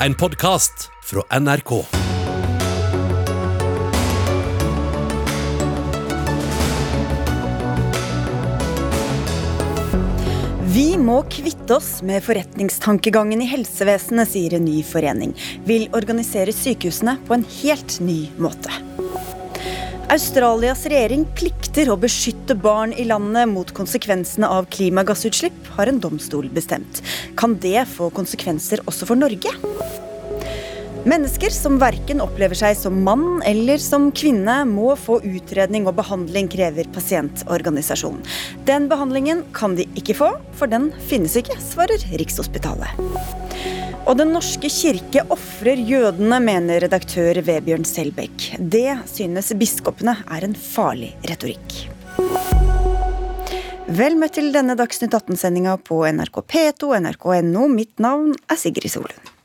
en podkast fra NRK. Vi må kvitte oss med forretningstankegangen i helsevesenet, sier en ny forening. Vil organisere sykehusene på en helt ny måte. Australias regjering plikter å beskytte barn i landet mot konsekvensene av klimagassutslipp, har en domstol bestemt. Kan det få konsekvenser også for Norge? Mennesker som verken opplever seg som mann eller som kvinne, må få utredning og behandling, krever pasientorganisasjonen. Den behandlingen kan de ikke få, for den finnes ikke, svarer Rikshospitalet. Og Den norske kirke ofrer jødene, mener redaktør Vebjørn Selbekk. Det synes biskopene er en farlig retorikk. Vel møtt til denne Dagsnytt 18-sendinga på NRK P2, nrk.no. Mitt navn er Sigrid Solund.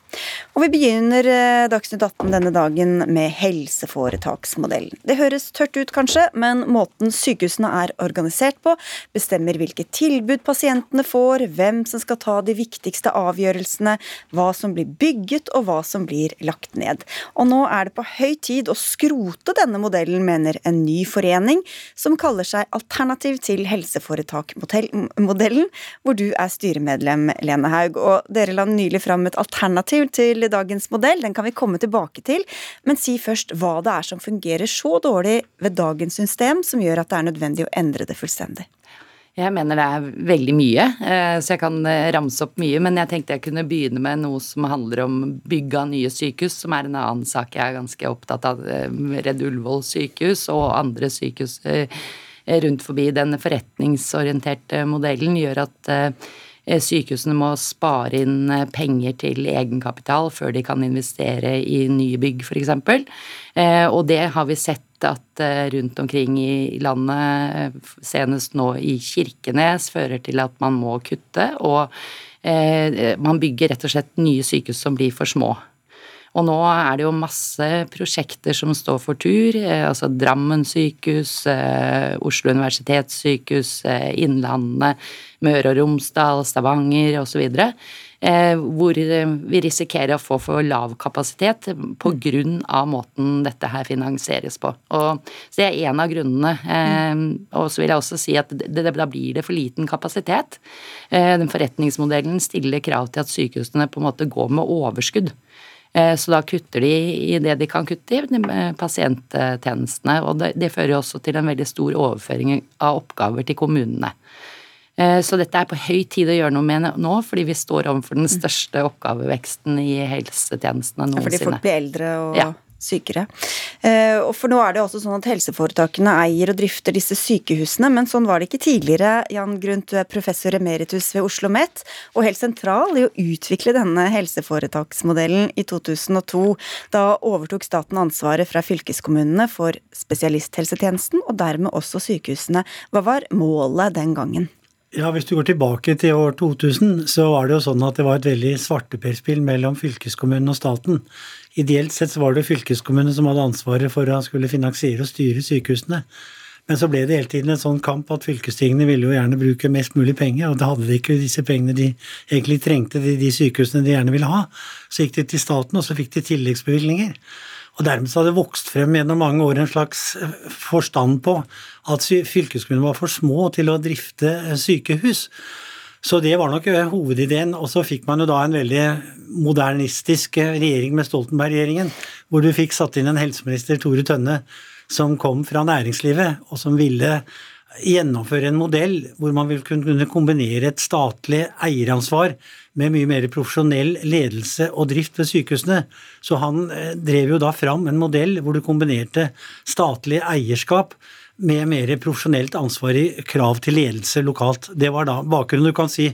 Og vi begynner eh, Dagsnytt 18 denne dagen med helseforetaksmodellen. Det høres tørt ut kanskje, men måten sykehusene er organisert på, bestemmer hvilke tilbud pasientene får, hvem som skal ta de viktigste avgjørelsene, hva som blir bygget og hva som blir lagt ned. Og nå er det på høy tid å skrote denne modellen, mener en ny forening som kaller seg Alternativ til helseforetakmodellen, hvor du er styremedlem, Lene Haug. Og dere la nylig fram et alternativ til dagens modell, den kan vi komme tilbake til. Men si først hva det er som fungerer så dårlig ved dagens system som gjør at det er nødvendig å endre det fullstendig. Jeg mener det er veldig mye, eh, så jeg kan eh, ramse opp mye. Men jeg tenkte jeg kunne begynne med noe som handler om bygg av nye sykehus, som er en annen sak jeg er ganske opptatt av. Eh, Redd Ullevål sykehus og andre sykehus rundt forbi. Den forretningsorienterte modellen gjør at sykehusene må spare inn eh, penger til egenkapital før de kan investere i nye bygg, f.eks. Eh, og det har vi sett at rundt omkring i landet, senest nå i Kirkenes, fører til at man må kutte. Og man bygger rett og slett nye sykehus som blir for små. Og nå er det jo masse prosjekter som står for tur. Eh, altså Drammen sykehus, eh, Oslo universitetssykehus, eh, Innlandet, Møre og Romsdal, Stavanger osv. Hvor vi risikerer å få for lav kapasitet pga. måten dette her finansieres på. Og, så det er en av grunnene. Og så vil jeg også si at det, da blir det for liten kapasitet. Den forretningsmodellen stiller krav til at sykehusene på en måte går med overskudd. Eh, så da kutter de i det de kan kutte i, pasienttjenestene. Og det, det fører også til en veldig stor overføring av oppgaver til kommunene. Eh, så dette er på høy tid å gjøre noe med nå, fordi vi står overfor den største oppgaveveksten i helsetjenestene noensinne. Ja, fordi folk blir eldre og ja sykere. Eh, og for nå er det også sånn at Helseforetakene eier og drifter disse sykehusene, men sånn var det ikke tidligere. Jan Grundt, du er professor emeritus ved Oslo OsloMet og helt sentral i å utvikle denne helseforetaksmodellen i 2002. Da overtok staten ansvaret fra fylkeskommunene for spesialisthelsetjenesten, og dermed også sykehusene. Hva var målet den gangen? Ja, Hvis du går tilbake til år 2000, så var det jo sånn at det var et veldig svarteperspill mellom fylkeskommunen og staten. Ideelt sett så var det fylkeskommunen som hadde ansvaret for å skulle finansiere og styre sykehusene. Men så ble det hele tiden en sånn kamp at fylkestingene ville jo gjerne bruke mest mulig penger, og da hadde de ikke disse pengene de egentlig trengte, de, de sykehusene de gjerne ville ha. Så gikk de til staten, og så fikk de tilleggsbevilgninger. Og dermed så hadde det vokst frem gjennom mange år en slags eh, forstand på at fylkeskommunene var for små til å drifte eh, sykehus. Så det var nok eh, hovedideen. Og så fikk man jo da en veldig modernistisk regjering med Stoltenberg-regjeringen, hvor du fikk satt inn en helseminister, Tore Tønne, som kom fra næringslivet, og som ville gjennomføre en modell hvor man vil kunne kombinere et statlig eieransvar med mye mer profesjonell ledelse og drift ved sykehusene. Så han eh, drev jo da fram en modell hvor du kombinerte statlig eierskap med mer profesjonelt ansvar i krav til ledelse lokalt. Det var da bakgrunnen. Du kan si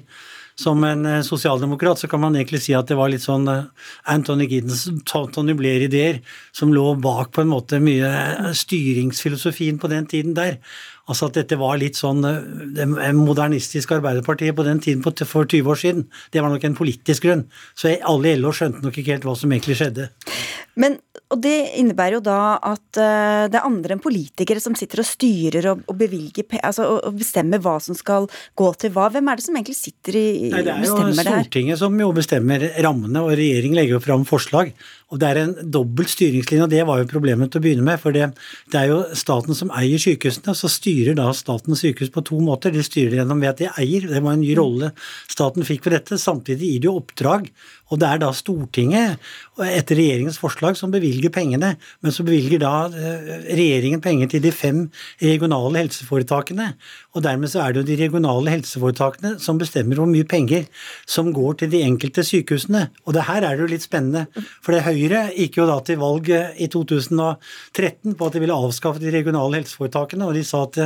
som en eh, sosialdemokrat så kan man egentlig si at det var litt sånn eh, Anthony Giddens Tony Blair-ideer som lå bak på en måte mye styringsfilosofien på den tiden der. Altså at dette var litt sånn det modernistiske Arbeiderpartiet på den tiden for 20 år siden. Det var nok en politisk grunn. Så alle i LO skjønte nok ikke helt hva som egentlig skjedde. Men, og Det innebærer jo da at uh, det er andre enn politikere som sitter og styrer og, og bevilger, altså, og, og, bestemmer hva som skal gå til hva. Hvem er det som egentlig sitter i Nei, Det er jo Stortinget som jo bestemmer rammene, og regjeringen legger jo fram forslag. Og Det er en dobbelt styringslinje, og det var jo problemet til å begynne med. For det, det er jo staten som eier sykehusene, og så styrer da staten sykehus på to måter. De styrer gjennom ved at de eier, det var en ny rolle staten fikk for dette. Samtidig gir de oppdrag, og det er da Stortinget, etter regjeringens forslag, som bevilger pengene. Men så bevilger da eh, regjeringen penger til de fem regionale helseforetakene. Og dermed så er det jo de regionale helseforetakene som bestemmer hvor mye penger som går til de enkelte sykehusene. Og det her er det jo litt spennende. for det Høyre gikk jo da til valg i 2013 på at de ville avskaffe de regionale helseforetakene, og de sa at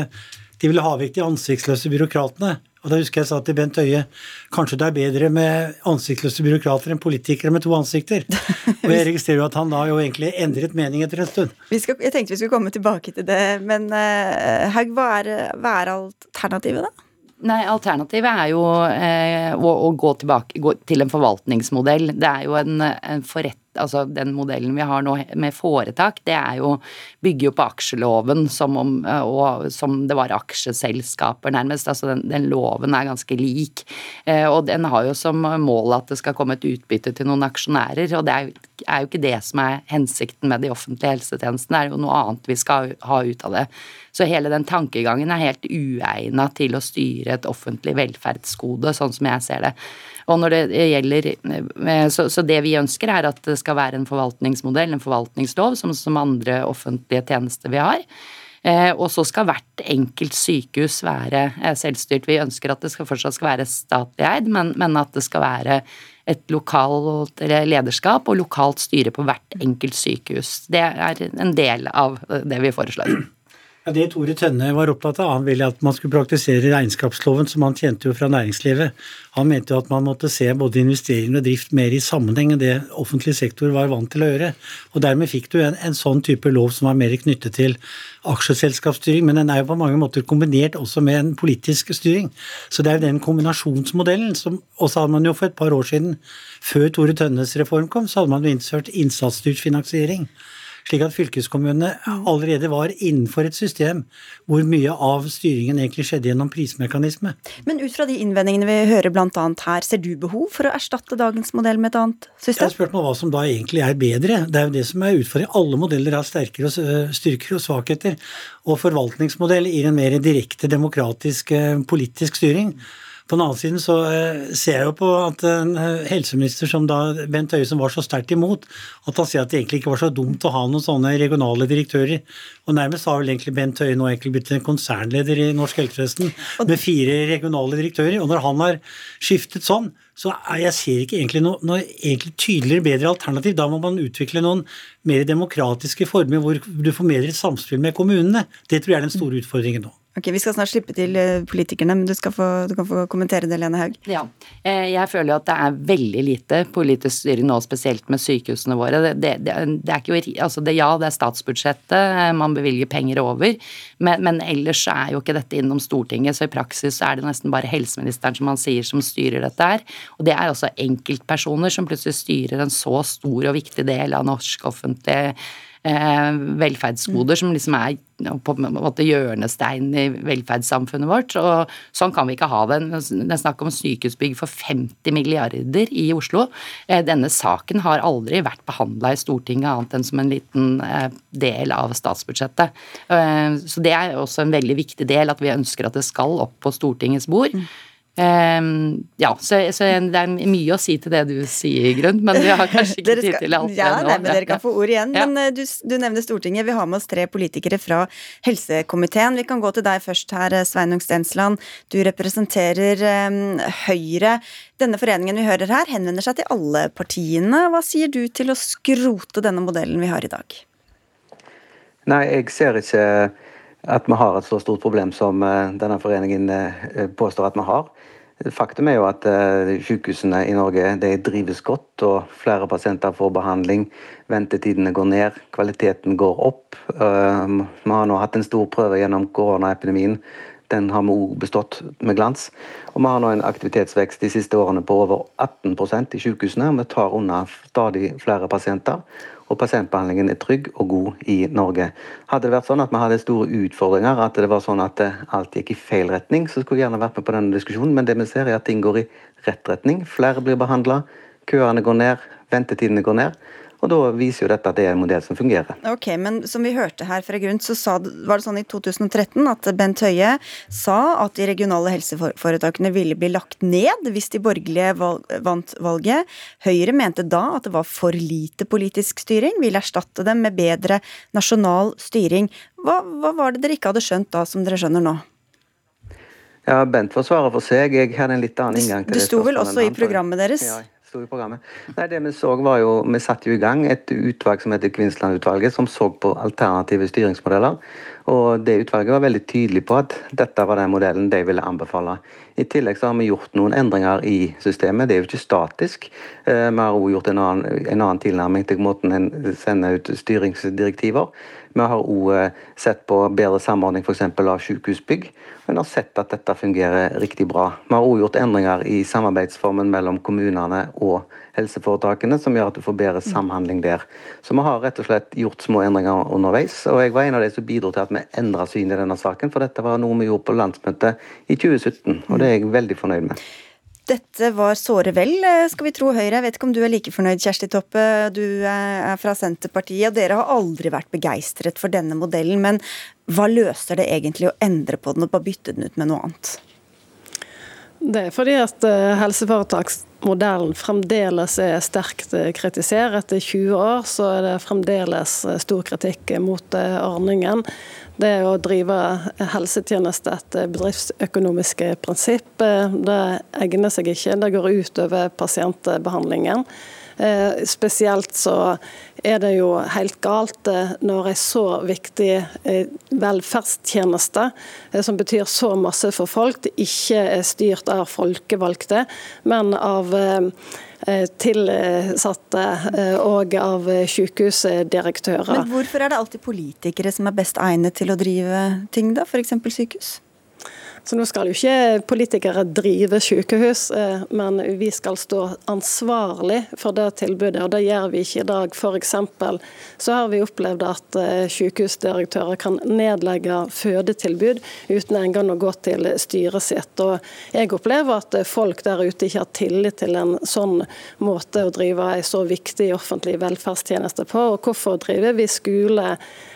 de ville ha vekk de ansiktsløse byråkratene. Og da husker jeg sa til Bent Høie kanskje det er bedre med ansiktsløse byråkrater enn politikere med to ansikter. Og jeg registrerer jo at han da jo egentlig endret mening etter en stund. Skal, jeg tenkte vi skulle komme tilbake til det, men uh, Haug, hva er, hva er alternativet da? Nei, alternativet er jo eh, å, å, gå tilbake gå til en forvaltningsmodell. Det er jo en, en forrett altså den modellen vi har nå med foretak, det er jo bygger jo på aksjeloven som om og som det var aksjeselskaper, nærmest. Altså den, den, loven er ganske lik. Eh, og den har jo som mål at det skal komme et utbytte til noen aksjonærer. Og det er jo, er jo ikke det som er hensikten med de offentlige helsetjenestene, det er jo noe annet vi skal ha ut av det. Så hele den tankegangen er helt uegna til å styre et offentlig velferdsgode, sånn som jeg ser det. Og når det gjelder eh, så, så, det vi ønsker, er at det skal være en forvaltningsmodell, en forvaltningslov, som, som andre offentlige tjenester vi har. Eh, og så skal hvert enkelt sykehus være eh, selvstyrt. Vi ønsker at det skal, fortsatt skal være statlig eid, men, men, at det skal være et lokalt lederskap og lokalt styre på hvert enkelt sykehus. Det er en del av det vi foreslår. Ja, Det Tore Tønne var opptatt av, han ville at man skulle praktisere regnskapsloven, som han tjente jo fra næringslivet. Han mente jo at man måtte se både investering og drift mer i sammenheng enn det offentlig sektor var vant til å gjøre. Og Dermed fikk du en, en sånn type lov som var mer knyttet til aksjeselskapsstyring, men den er jo på mange måter kombinert også med en politisk styring. Så det er jo den kombinasjonsmodellen som Og så hadde man jo for et par år siden, før Tore Tønnes reform kom, så hadde man jo innført innsatsstyrt finansiering. Slik at fylkeskommunene allerede var innenfor et system hvor mye av styringen egentlig skjedde gjennom prismekanisme. Men ut fra de innvendingene vi hører bl.a. her, ser du behov for å erstatte dagens modell med et annet system? Jeg har spurt meg hva som da egentlig er bedre. Det er jo det som er utfordringen. Alle modeller har sterkere styrker og svakheter. Og forvaltningsmodell gir en mer direkte demokratisk politisk styring. På den annen side så eh, ser jeg jo på at en eh, helseminister som da Bent Høie, som var så sterkt imot, at han sier at det egentlig ikke var så dumt å ha noen sånne regionale direktører. Og nærmest har vel egentlig Bent Høie nå egentlig blitt en konsernleder i norsk helsevesen med fire regionale direktører. Og når han har skiftet sånn, så jeg ser ikke egentlig noe, noe egentlig tydeligere, bedre alternativ. Da må man utvikle noen mer demokratiske former hvor du får mer samspill med kommunene. Det tror jeg er den store utfordringen nå. Ok, Vi skal snart slippe til eh, politikerne, men du, få, du kan få kommentere det, Lene Haug. Ja, eh, Jeg føler at det er veldig lite politisk styring nå, spesielt med sykehusene våre. Det, det, det, det er ikke, altså ja, det er statsbudsjettet, eh, man bevilger penger over, men, men, ellers er jo ikke dette innom Stortinget, så i praksis er det nesten bare helseministeren som man sier som styrer dette her. Og det er også enkeltpersoner som plutselig styrer en så stor og viktig del av norsk offentlig velferdsgoder som liksom er på en måte hjørnestein i velferdssamfunnet vårt. og Sånn kan vi ikke ha det. Det er snakk om sykehusbygg for 50 milliarder i Oslo. Eh, denne saken har aldri vært behandla i Stortinget annet enn som en liten eh, del av statsbudsjettet. Eh, så det er også en veldig viktig del at vi ønsker at det skal opp på Stortingets bord. Um, ja, så, så, det er mye å si til det du sier, Grunn, men vi har kanskje ikke tid til alt ja, nei, men Dere kan få ord igjen. Ja. Men uh, du, du, nevner Stortinget. Vi har med oss tre politikere fra helsekomiteen. Vi kan gå til deg først her, eh, Sveinung Stensland. Du representerer um, Høyre. Denne foreningen vi hører her, henvender seg til alle partiene. Hva sier du til å skrote denne modellen vi har i dag? Nei, jeg ser ikke at vi har et så stort problem som eh, denne foreningen påstår at vi har. Faktum er jo at uh, sykehusene i Norge drives godt, og flere pasienter får behandling. Ventetidene går ned, kvaliteten går opp. Vi har nå hatt en stor prøve gjennom koronaepidemien. Den har vi òg bestått med glans. Og vi har nå en aktivitetsvekst de siste årene på over 18% i sykehusene. Vi tar unna stadig flere pasienter. Og pasientbehandlingen er trygg og god i Norge. Hadde det vært sånn at vi hadde store utfordringer, at det var sånn at alt gikk i feil retning, så skulle jeg gjerne vært med på denne diskusjonen, men det vi ser er at ting går i rett retning. Flere blir behandla, køene går ned, ventetidene går ned. Og Da viser jo dette at det er en modell som fungerer. Ok, men Som vi hørte her fra grunn, så sa, var det sånn i 2013 at Bent Høie sa at de regionale helseforetakene ville bli lagt ned hvis de borgerlige vant valget. Høyre mente da at det var for lite politisk styring, ville erstatte dem med bedre nasjonal styring. Hva, hva var det dere ikke hadde skjønt da, som dere skjønner nå? Ja, Bent får svare for seg. Jeg hadde en litt annen inngang til det. Det sto vel også i programmet deres? Ja, sto programmet. Nei, det Vi så var jo, vi satte jo i gang et utvalg som heter Kvinnsland-utvalget, som så på alternative styringsmodeller. Og det Utvalget var veldig tydelig på at dette var den modellen de ville anbefale. I tillegg så har vi gjort noen endringer i systemet. Det er jo ikke statisk. Eh, vi har også gjort en annen, en annen tilnærming til måten en sender ut styringsdirektiver. Vi har òg eh, sett på bedre samordning f.eks. av sykehusbygg. Men har sett at dette fungerer riktig bra. Vi har òg gjort endringer i samarbeidsformen mellom kommunene og helseforetakene, som gjør at du får bedre samhandling der. Så vi har rett og slett gjort små endringer underveis. Og jeg var en av de som bidro til at vi endra syn i denne saken, for dette var noe vi gjorde på landsmøtet i 2017, og det er jeg veldig fornøyd med. Dette var såre vel, eh, skal vi tro Høyre. Jeg vet ikke om du er like fornøyd, Kjersti Toppe. Du er fra Senterpartiet, og dere har aldri vært begeistret for denne modellen. Men hva løser det egentlig å endre på den og bare bytte den ut med noe annet? Det er fordi at eh, helseforetaksmodellen fremdeles er sterkt eh, kritisert. Etter 20 år så er det fremdeles stor kritikk mot ordningen. Det å drive helsetjeneste etter bedriftsøkonomiske prinsipp, det egner seg ikke. Det går ut over pasientbehandlingen. Eh, spesielt så er det jo helt galt eh, når en så viktig eh, velferdstjeneste, som betyr så masse for folk, ikke er styrt av folkevalgte, men av Eh, tilsatte eh, og av sykehusdirektører. Men hvorfor er det alltid politikere som er best egnet til å drive ting, da, f.eks. sykehus? Så nå skal jo ikke politikere drive sykehus, eh, men vi skal stå ansvarlig for det tilbudet, og det gjør vi ikke i dag. F.eks. så har vi opplevd at eh, sykehusdirektører kan nedlegge fødetilbud uten engang å gå til styret sitt. Og jeg opplever at folk der ute ikke har tillit til en sånn måte å drive en så viktig offentlig velferdstjeneste på. Og hvorfor driver vi skole,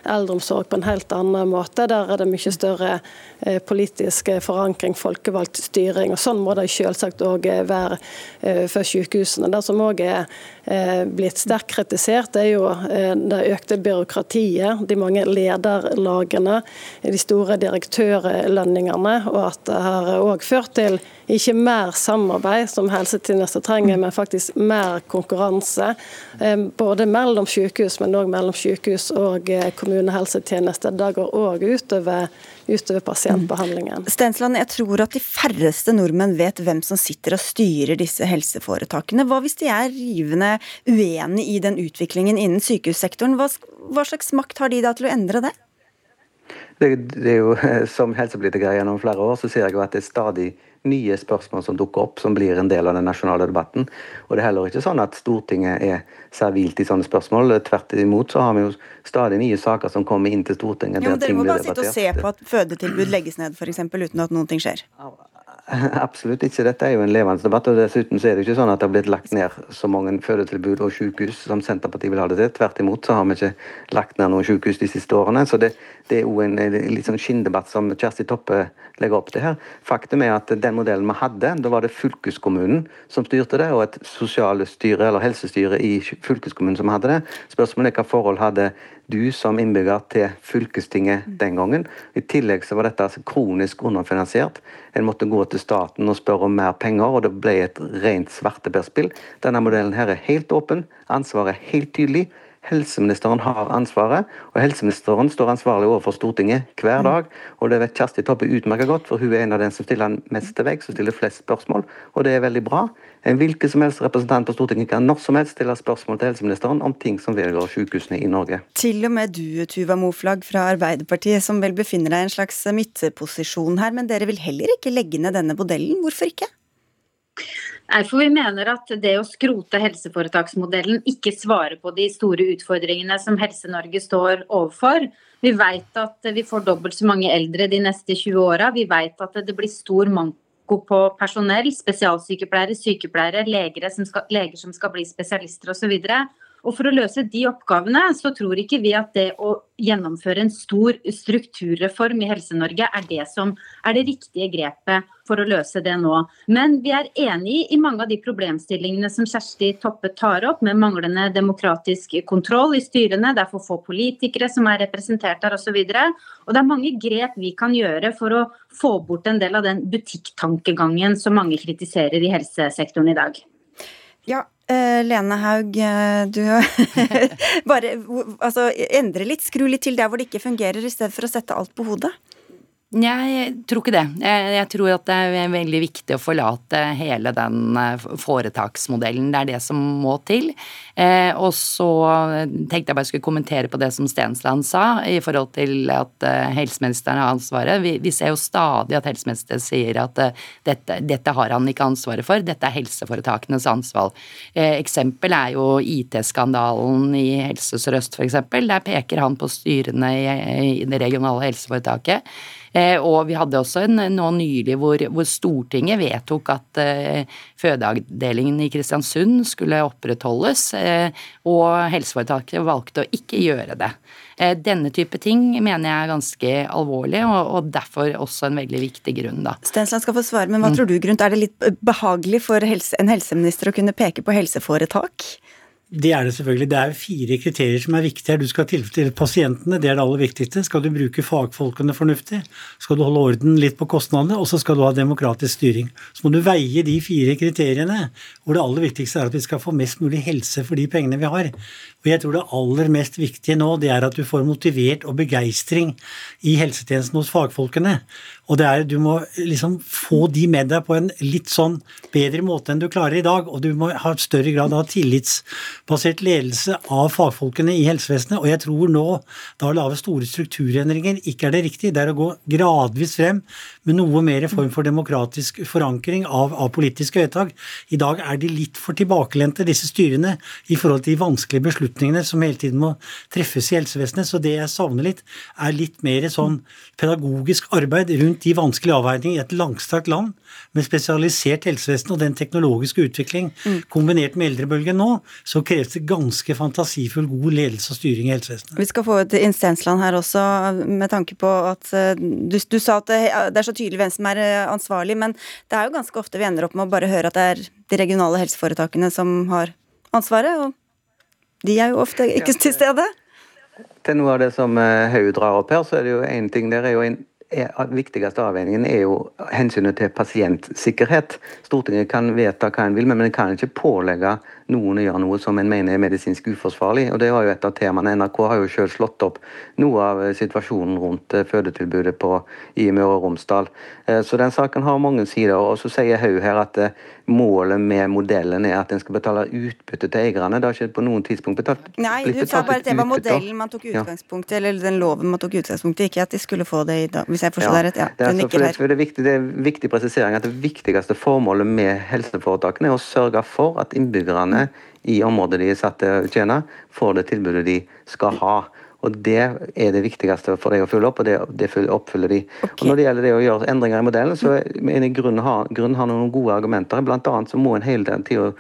eldreomsorg på en helt annen måte? Der er det mye større eh, politisk forankring, folkevalgt styring. og Sånn må det selvsagt òg eh, være eh, for sykehusene. Det som òg er eh, blitt sterkt kritisert, er jo det økte byråkratiet, de mange lederlagene, de store direktørlønningene, og at det har òg ført til ikke mer samarbeid, som helsetjenester trenger, men faktisk mer konkurranse. Både mellom sykehus, men òg mellom sykehus og kommunehelsetjenester. Det går òg utover utover pasientbehandlingen. Mm. Stensland, jeg tror at de færreste nordmenn vet hvem som sitter og styrer disse helseforetakene. Hva hvis de er rivende uenig i den utviklingen innen sykehussektoren? Hva, hva slags makt har de da til å endre det? Det, det, er jo, Som helsepolitiker gjennom flere år så ser jeg jo at det er stadig nye spørsmål som dukker opp, som blir en del av den nasjonale debatten. Og det er heller ikke sånn at Stortinget er servilt i sånne spørsmål. Tvert imot så har vi jo stadig nye saker som kommer inn til Stortinget. Ja, men Dere må bare sitte og se på at fødetilbud legges ned, f.eks., uten at noen ting skjer. Absolutt ikke. Dette er jo en levende debatt. og Dessuten så er det ikke sånn at det har blitt lagt ned så mange fødetilbud og sykehus som Senterpartiet vil ha det til. Tvert imot så har vi ikke lagt ned noen sykehus de siste årene. Så det, det er jo en, en litt sånn skinndebatt som Kjersti Toppe legger opp til her. Faktum er at den modellen vi hadde, da var det fylkeskommunen som styrte det, og et sosialstyre eller helsestyre i fylkeskommunen som hadde det. Spørsmålet er hva forhold hadde du som innbygger til fylkestinget den gangen. I tillegg så var dette altså kronisk underfinansiert. En måtte gå til staten og spørre om mer penger, og det ble et rent svarteperspill. Denne modellen her er helt åpen, ansvaret er helt tydelig. Helseministeren har ansvaret, og helseministeren står ansvarlig overfor Stortinget hver mm. dag. Og det vet Kjersti Toppe utmerket godt, for hun er en av den som stiller mest til vegg, som stiller flest spørsmål, og det er veldig bra. En hvilken som helst representant på Stortinget kan når som helst stille spørsmål til helseministeren om ting som vedgår sykehusene i Norge. Til og med du, Tuva Moflag fra Arbeiderpartiet, som vel befinner deg i en slags midtposisjon her, men dere vil heller ikke legge ned denne modellen. Hvorfor ikke? Nei, for Vi mener at det å skrote helseforetaksmodellen ikke svarer på de store utfordringene som Helse-Norge står overfor. Vi vet at vi får dobbelt så mange eldre de neste 20 åra. Vi vet at det blir stor manko på personell, spesialsykepleiere, sykepleiere, leger som skal, leger som skal bli spesialister osv. Og For å løse de oppgavene, så tror ikke vi at det å gjennomføre en stor strukturreform i Helse-Norge er det som er det riktige grepet for å løse det nå. Men vi er enig i mange av de problemstillingene som Kjersti Toppe tar opp, med manglende demokratisk kontroll i styrene, det er for få politikere som er representert der osv. Og det er mange grep vi kan gjøre for å få bort en del av den butikktankegangen som mange kritiserer i helsesektoren i dag. Ja, Lene Haug, uh, du bare altså, endre litt, skru litt til der hvor det ikke fungerer, i stedet for å sette alt på hodet? Jeg tror ikke det. Jeg, tror at det er veldig viktig å forlate hele den eh, foretaksmodellen. Det er det som må til. Eh, og så tenkte jeg bare skulle kommentere på det som Stensland sa i forhold til at eh, helseministeren har ansvaret. Vi, ser jo stadig at helseministeren sier at dette, dette, har han ikke ansvaret for, dette er helseforetakenes ansvar. Eksempel er jo IT-skandalen i Helse Sør-Øst f.eks. Der peker han på styrene i det regionale helseforetaket. Eh, og vi hadde også en nå nylig hvor, hvor Stortinget vedtok at eh, fødeavdelingen i Kristiansund skulle opprettholdes, eh, og helseforetaket valgte å ikke gjøre det. Denne type ting mener jeg er ganske alvorlig, og, derfor også en veldig viktig grunn. da. Stensland skal få svare, men hva mm. tror du grunt? Er det litt behagelig for en helseminister å kunne peke på helseforetak? Det er det selvfølgelig. Det er fire kriterier som er viktige. Du skal tilfredsstille pasientene, det er det aller viktigste. Skal du bruke fagfolkene fornuftig, skal du holde orden litt på kostnadene, og så skal du ha demokratisk styring. Så må du veie de fire kriteriene, hvor det aller viktigste er at vi skal få mest mulig helse for de pengene vi har. Og jeg tror det aller mest viktige nå, det er at du får motivert og begeistring i helsetjenesten hos fagfolkene. Og det er, du må liksom få de med deg på en litt sånn bedre måte enn du klarer i dag. Og du må ha et større grad av tillitsbasert ledelse av fagfolkene i helsevesenet. Og jeg tror nå, da å lage store strukturendringer ikke er det riktige. Det er å gå gradvis frem med noe mer form for demokratisk forankring av, av politiske vedtak. I dag er de litt for tilbakelente, disse styrene, i forhold til de vanskelige beslutningene som hele tiden må treffes i helsevesenet. Så det jeg savner litt, er litt mer sånn pedagogisk arbeid rundt rundt de vanskelige avveiningene i et langstrakt land med spesialisert helsevesen og den teknologiske utvikling mm. kombinert med eldrebølgen nå, så kreves det ganske fantasifull god ledelse og styring i helsevesenet. Vi skal få et Stensland her også, med tanke på at eh, du, du sa at det, er så tydelig hvem som er eh, ansvarlig, men det er jo ganske ofte vi ender opp med å bare høre at det er de regionale helseforetakene som har ansvaret, og de er jo ofte ikke til stede. Til noe av det som eh, Haug drar opp her, så er det jo én ting der er jo en viktigste avveiningen er jo hensynet til pasientsikkerhet. Stortinget kan vedta hva en vil, men en kan ikke pålegge noen gjør noe som en mener er medisinsk uforsvarlig. og Det var jo et av temaene. NRK har jo selv slått opp noe av situasjonen rundt eh, fødetilbudet på, i Møre og Romsdal. Eh, så den saken har mange sider. og Så sier Haug her at eh, målet med modellen er at en skal betale utbytte til eierne. Det har ikke på noen tidspunkt betalt Nei, du sa bare at det var modellen man tok utgangspunkt i, eller den loven man tok utgangspunkt i, ikke at de skulle få det i dag, hvis jeg forstår ja, det rett. Ja, det, er, for det, det, er viktig, det er viktig presisering at det viktigste formålet med helseforetakene er å sørge for at innbyggerne i området de er satt til å tjene, får det tilbudet de skal ha. Og Det er det viktigste for deg å følge opp, og det, det oppfyller de. Okay. Og Når det gjelder det å gjøre endringer i modellen, så mener jeg grunnen har, grunnen har noen gode argumenter. Blant annet så må en hele tiden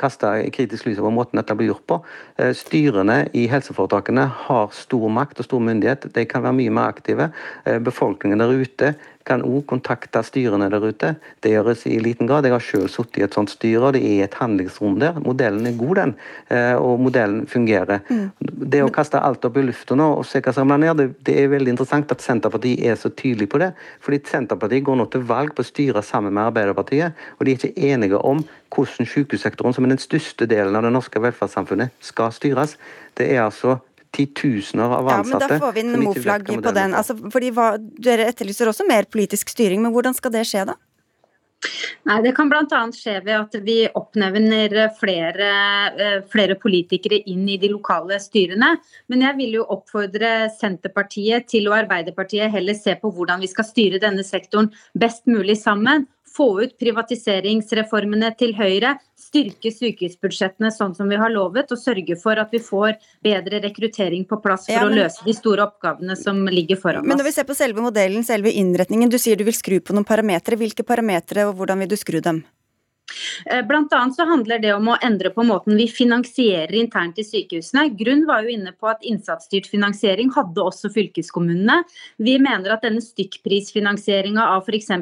kaste kritisk lys over måten dette blir gjort på. Eh, styrene i helseforetakene har stor makt og stor myndighet. De kan være mye mer aktive. Eh, befolkningen der ute kan òg kontakte styrene der ute. Det gjøres i liten grad. Jeg har selv sittet i et sånt styre, og det er et handlingsrom der. Modellen er god, den. Eh, og modellen fungerer. Mm. Det å kaste alt opp i lufta nå og se hva som ramler ned, det, det, er veldig interessant at Senterpartiet er så tydelig på det. Fordi Senterpartiet går nå til valg på å styre sammen med Arbeiderpartiet, og de er ikke enige om hvordan sykehussektoren, som er den største delen av det norske velferdssamfunnet, skal styres. Det er altså titusener av ansatte. Ja, men Da får vi en moflagg på den. Altså, fordi hva, Dere etterlyser også mer politisk styring, men hvordan skal det skje da? Nei, Det kan bl.a. skje ved at vi oppnevner flere, eh, flere, politikere inn i de lokale styrene. Men jeg vil jo oppfordre Senterpartiet til og Arbeiderpartiet heller se på hvordan vi skal styre denne sektoren best mulig sammen. Få ut privatiseringsreformene til Høyre, styrke sykehusbudsjettene sånn som vi har lovet, og sørge for at vi får bedre rekruttering på plass for ja, men, å løse de store oppgavene som ligger foran oss. Men når vi ser på selve modellen, selve innretningen, du sier du vil skru på noen parametere. Hvilke parametere, og hvordan vil du skru dem? Eh, blant annet så handler det om å endre på måten vi finansierer internt i sykehusene. Grunn var jo inne på at innsatsstyrt finansiering hadde også fylkeskommunene. Vi mener at denne stykkprisfinansieringa av f.eks.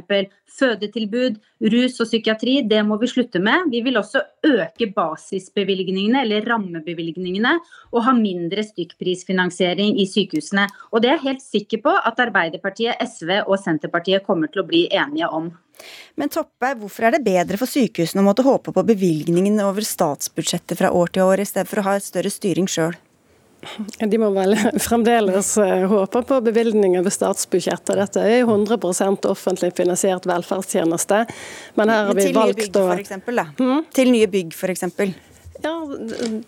fødetilbud, rus og psykiatri, det må vi slutte med. Vi vil også øke basisbevilgningene, eller rammebevilgningene, og ha mindre stykkprisfinansiering i sykehusene. Og det er jeg helt sikker på at Arbeiderpartiet, SV og Senterpartiet kommer til å bli enige om. Men Toppe, hvorfor er det bedre for sykehusene å måtte håpe på bevilgningen over statsbudsjettet fra år til år, i stedet for å ha et større styring sjøl? De må vel fremdeles eh, håpe på bevilgninger ved statsbudsjettet. Dette er 100% offentlig finansiert velferdstjeneste. Men her har vi valgt å hmm? Til nye bygg, f.eks. Ja,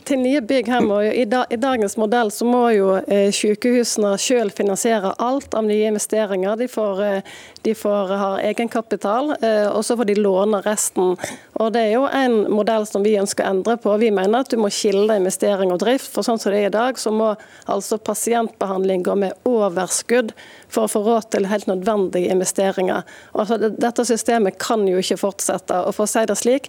til nye bygg her må jo, i, da, i dagens modell så må jo eh, sykehusene selv finansiere alt av nye investeringer. De får, eh, de får ha egenkapital, eh, og så får de låne resten. Og Det er jo en modell som vi ønsker å endre på. Vi mener at du må skille investering og drift. For sånn som det er i dag, så må altså pasientbehandling gå med overskudd for å få råd til helt nødvendige investeringer. Altså, dette systemet kan jo ikke fortsette. Og for å si det slik,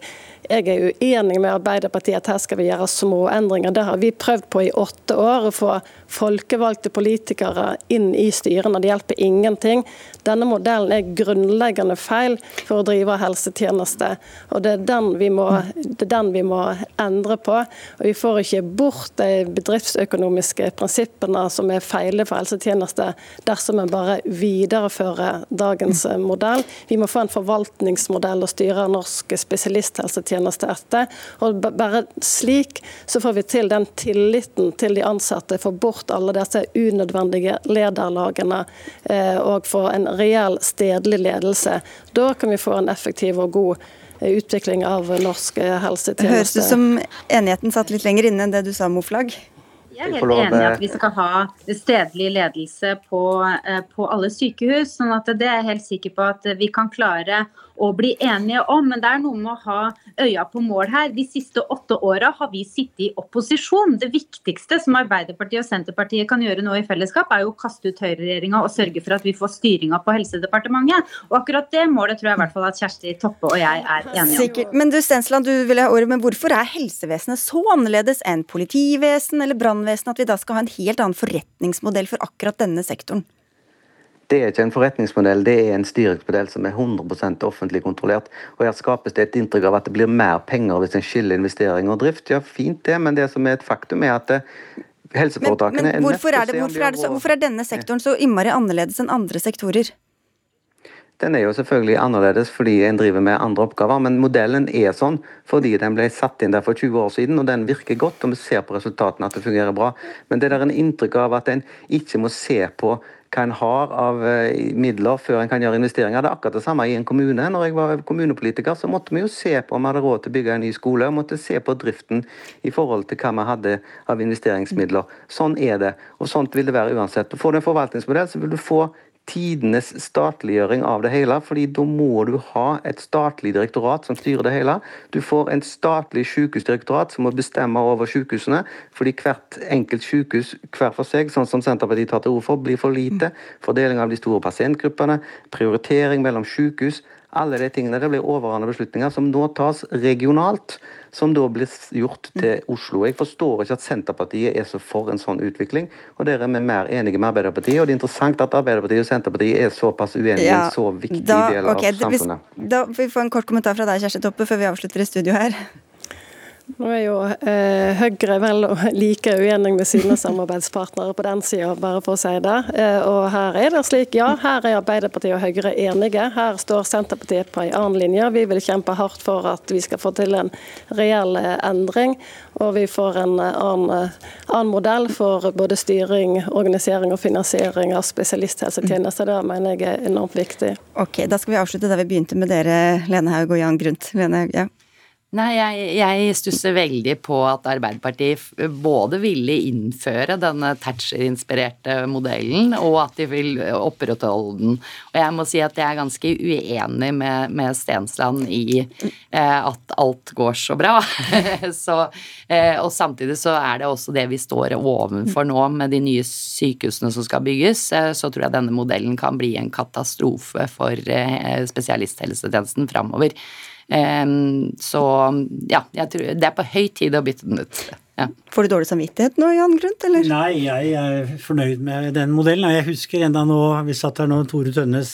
jeg er uenig med Arbeiderpartiet her skal vi gjøre små endringer. Det har vi prøvd på i åtte år, å få folkevalgte politikere inn i styrene. Det hjelper ingenting. Denne modellen er grunnleggende feil for å drive helsetjeneste. og Det er den vi må, den vi må endre på. Og Vi får ikke bort de bedriftsøkonomiske prinsippene som er feile for helsetjeneste, dersom en bare viderefører dagens modell. Vi må få en forvaltningsmodell å styre norsk spesialisthelsetjeneste etter. og Bare slik så får vi til den tilliten til de ansatte. Får bort alle disse unødvendige lederlagene eh, og få en reell stedlig ledelse. Da kan vi få en effektiv og god eh, utvikling av norsk eh, helsetjeneste. Høres det som enigheten satt litt lenger inne enn det du sa, Moflag? Jeg er helt enig i at vi skal ha stedlig ledelse på, på alle sykehus. sånn at det er jeg helt sikker på at vi kan klare å bli enige om. Men det er noe med å ha øya på mål her. De siste åtte åra har vi sittet i opposisjon. Det viktigste som Arbeiderpartiet og Senterpartiet kan gjøre nå i fellesskap, er jo å kaste ut høyreregjeringa og sørge for at vi får styringa på Helsedepartementet. Og akkurat det målet tror jeg i hvert fall at Kjersti Toppe og jeg er enige om. Sikkert. Men du Stensland, du vil ha ordet, men hvorfor er helsevesenet så annerledes enn politivesen eller brannvesen at vi da skal ha en helt annen forretningsmodell for akkurat denne sektoren? Det er ikke en forretningsmodell, det er en styringsmodell som er 100 offentlig kontrollert. Og Her skapes det et inntrykk av at det blir mer penger hvis en skiller investering og drift. Ja, fint det, men det som er et faktum er at eh, helseforetakene men, men hvorfor, er det, hvorfor, er det hvorfor er denne sektoren så innmari annerledes enn andre sektorer? Den er jo selvfølgelig annerledes fordi en driver med andre oppgaver, men modellen er sånn fordi den ble satt inn der for 20 år siden, og den virker godt, og vi ser på resultatene at det fungerer bra. Men det der er en inntrykk av at en ikke må se på hva en har av eh, midler før en kan gjøre investeringer. Det er akkurat det samme i en kommune. Når jeg var kommunepolitiker, så måtte vi jo se på om vi hadde råd til å bygge en ny skole. og måtte se på driften i forhold til hva vi hadde av investeringsmidler. Sånn er det, og sånt vil det være uansett. Får du en forvaltningsmodell, så vil du få tidenes statliggjøring av det hele. fordi da må du ha et statlig direktorat som styrer det hele. Du får en statlig sykehusdirektorat som må bestemme over sykehusene. Fordi hvert enkelt sykehus hver for seg, sånn som Senterpartiet tar til orde for, blir for lite. Fordeling av de store pasientgruppene, prioritering mellom sykehus. Alle de tingene det blir overordnede beslutninger som nå tas regionalt, som da blir gjort til Oslo. Jeg forstår ikke at Senterpartiet er så for en sånn utvikling, og der er vi mer enige med Arbeiderpartiet. Og det er interessant at Arbeiderpartiet og Senterpartiet er såpass uenige i en så viktig da, del okay, av samfunnet. Da får vi få en kort kommentar fra deg, Kjersti Toppe, før vi avslutter i studio her. Nå er jo eh, Høyre vel like uenig med sine samarbeidspartnere på den sida, bare for å si det. Eh, og her er det slik, ja, her er Arbeiderpartiet og Høyre enige. Her står Senterpartiet på en annen linje. Vi vil kjempe hardt for at vi skal få til en reell eh, endring. Og vi får en eh, annen, eh, annen modell for både styring, organisering og finansiering av spesialisthelsetjenester. Det mener jeg er enormt viktig. Ok, Da skal vi avslutte der vi begynte med dere, Lene Haug og Jan Grundt. Lene Haug, ja. Nei, jeg, jeg stusser veldig på at Arbeiderpartiet både ville innføre denne Thatcher-inspirerte modellen, og at de vil opprettholde den. Og jeg må si at jeg er ganske uenig med, med Stensland i eh, at alt går så bra. så, eh, og samtidig så er det også det vi står overfor nå med de nye sykehusene som skal bygges. Eh, så tror jeg denne modellen kan bli en katastrofe for eh, spesialisthelsetjenesten framover. Så ja, jeg tror det er på høy tid å bytte den ut. Ja. Får du dårlig samvittighet nå, Jan Grunt, eller? Nei, jeg er fornøyd med den modellen. Jeg husker enda nå, vi satt her nå, Tore Tønnes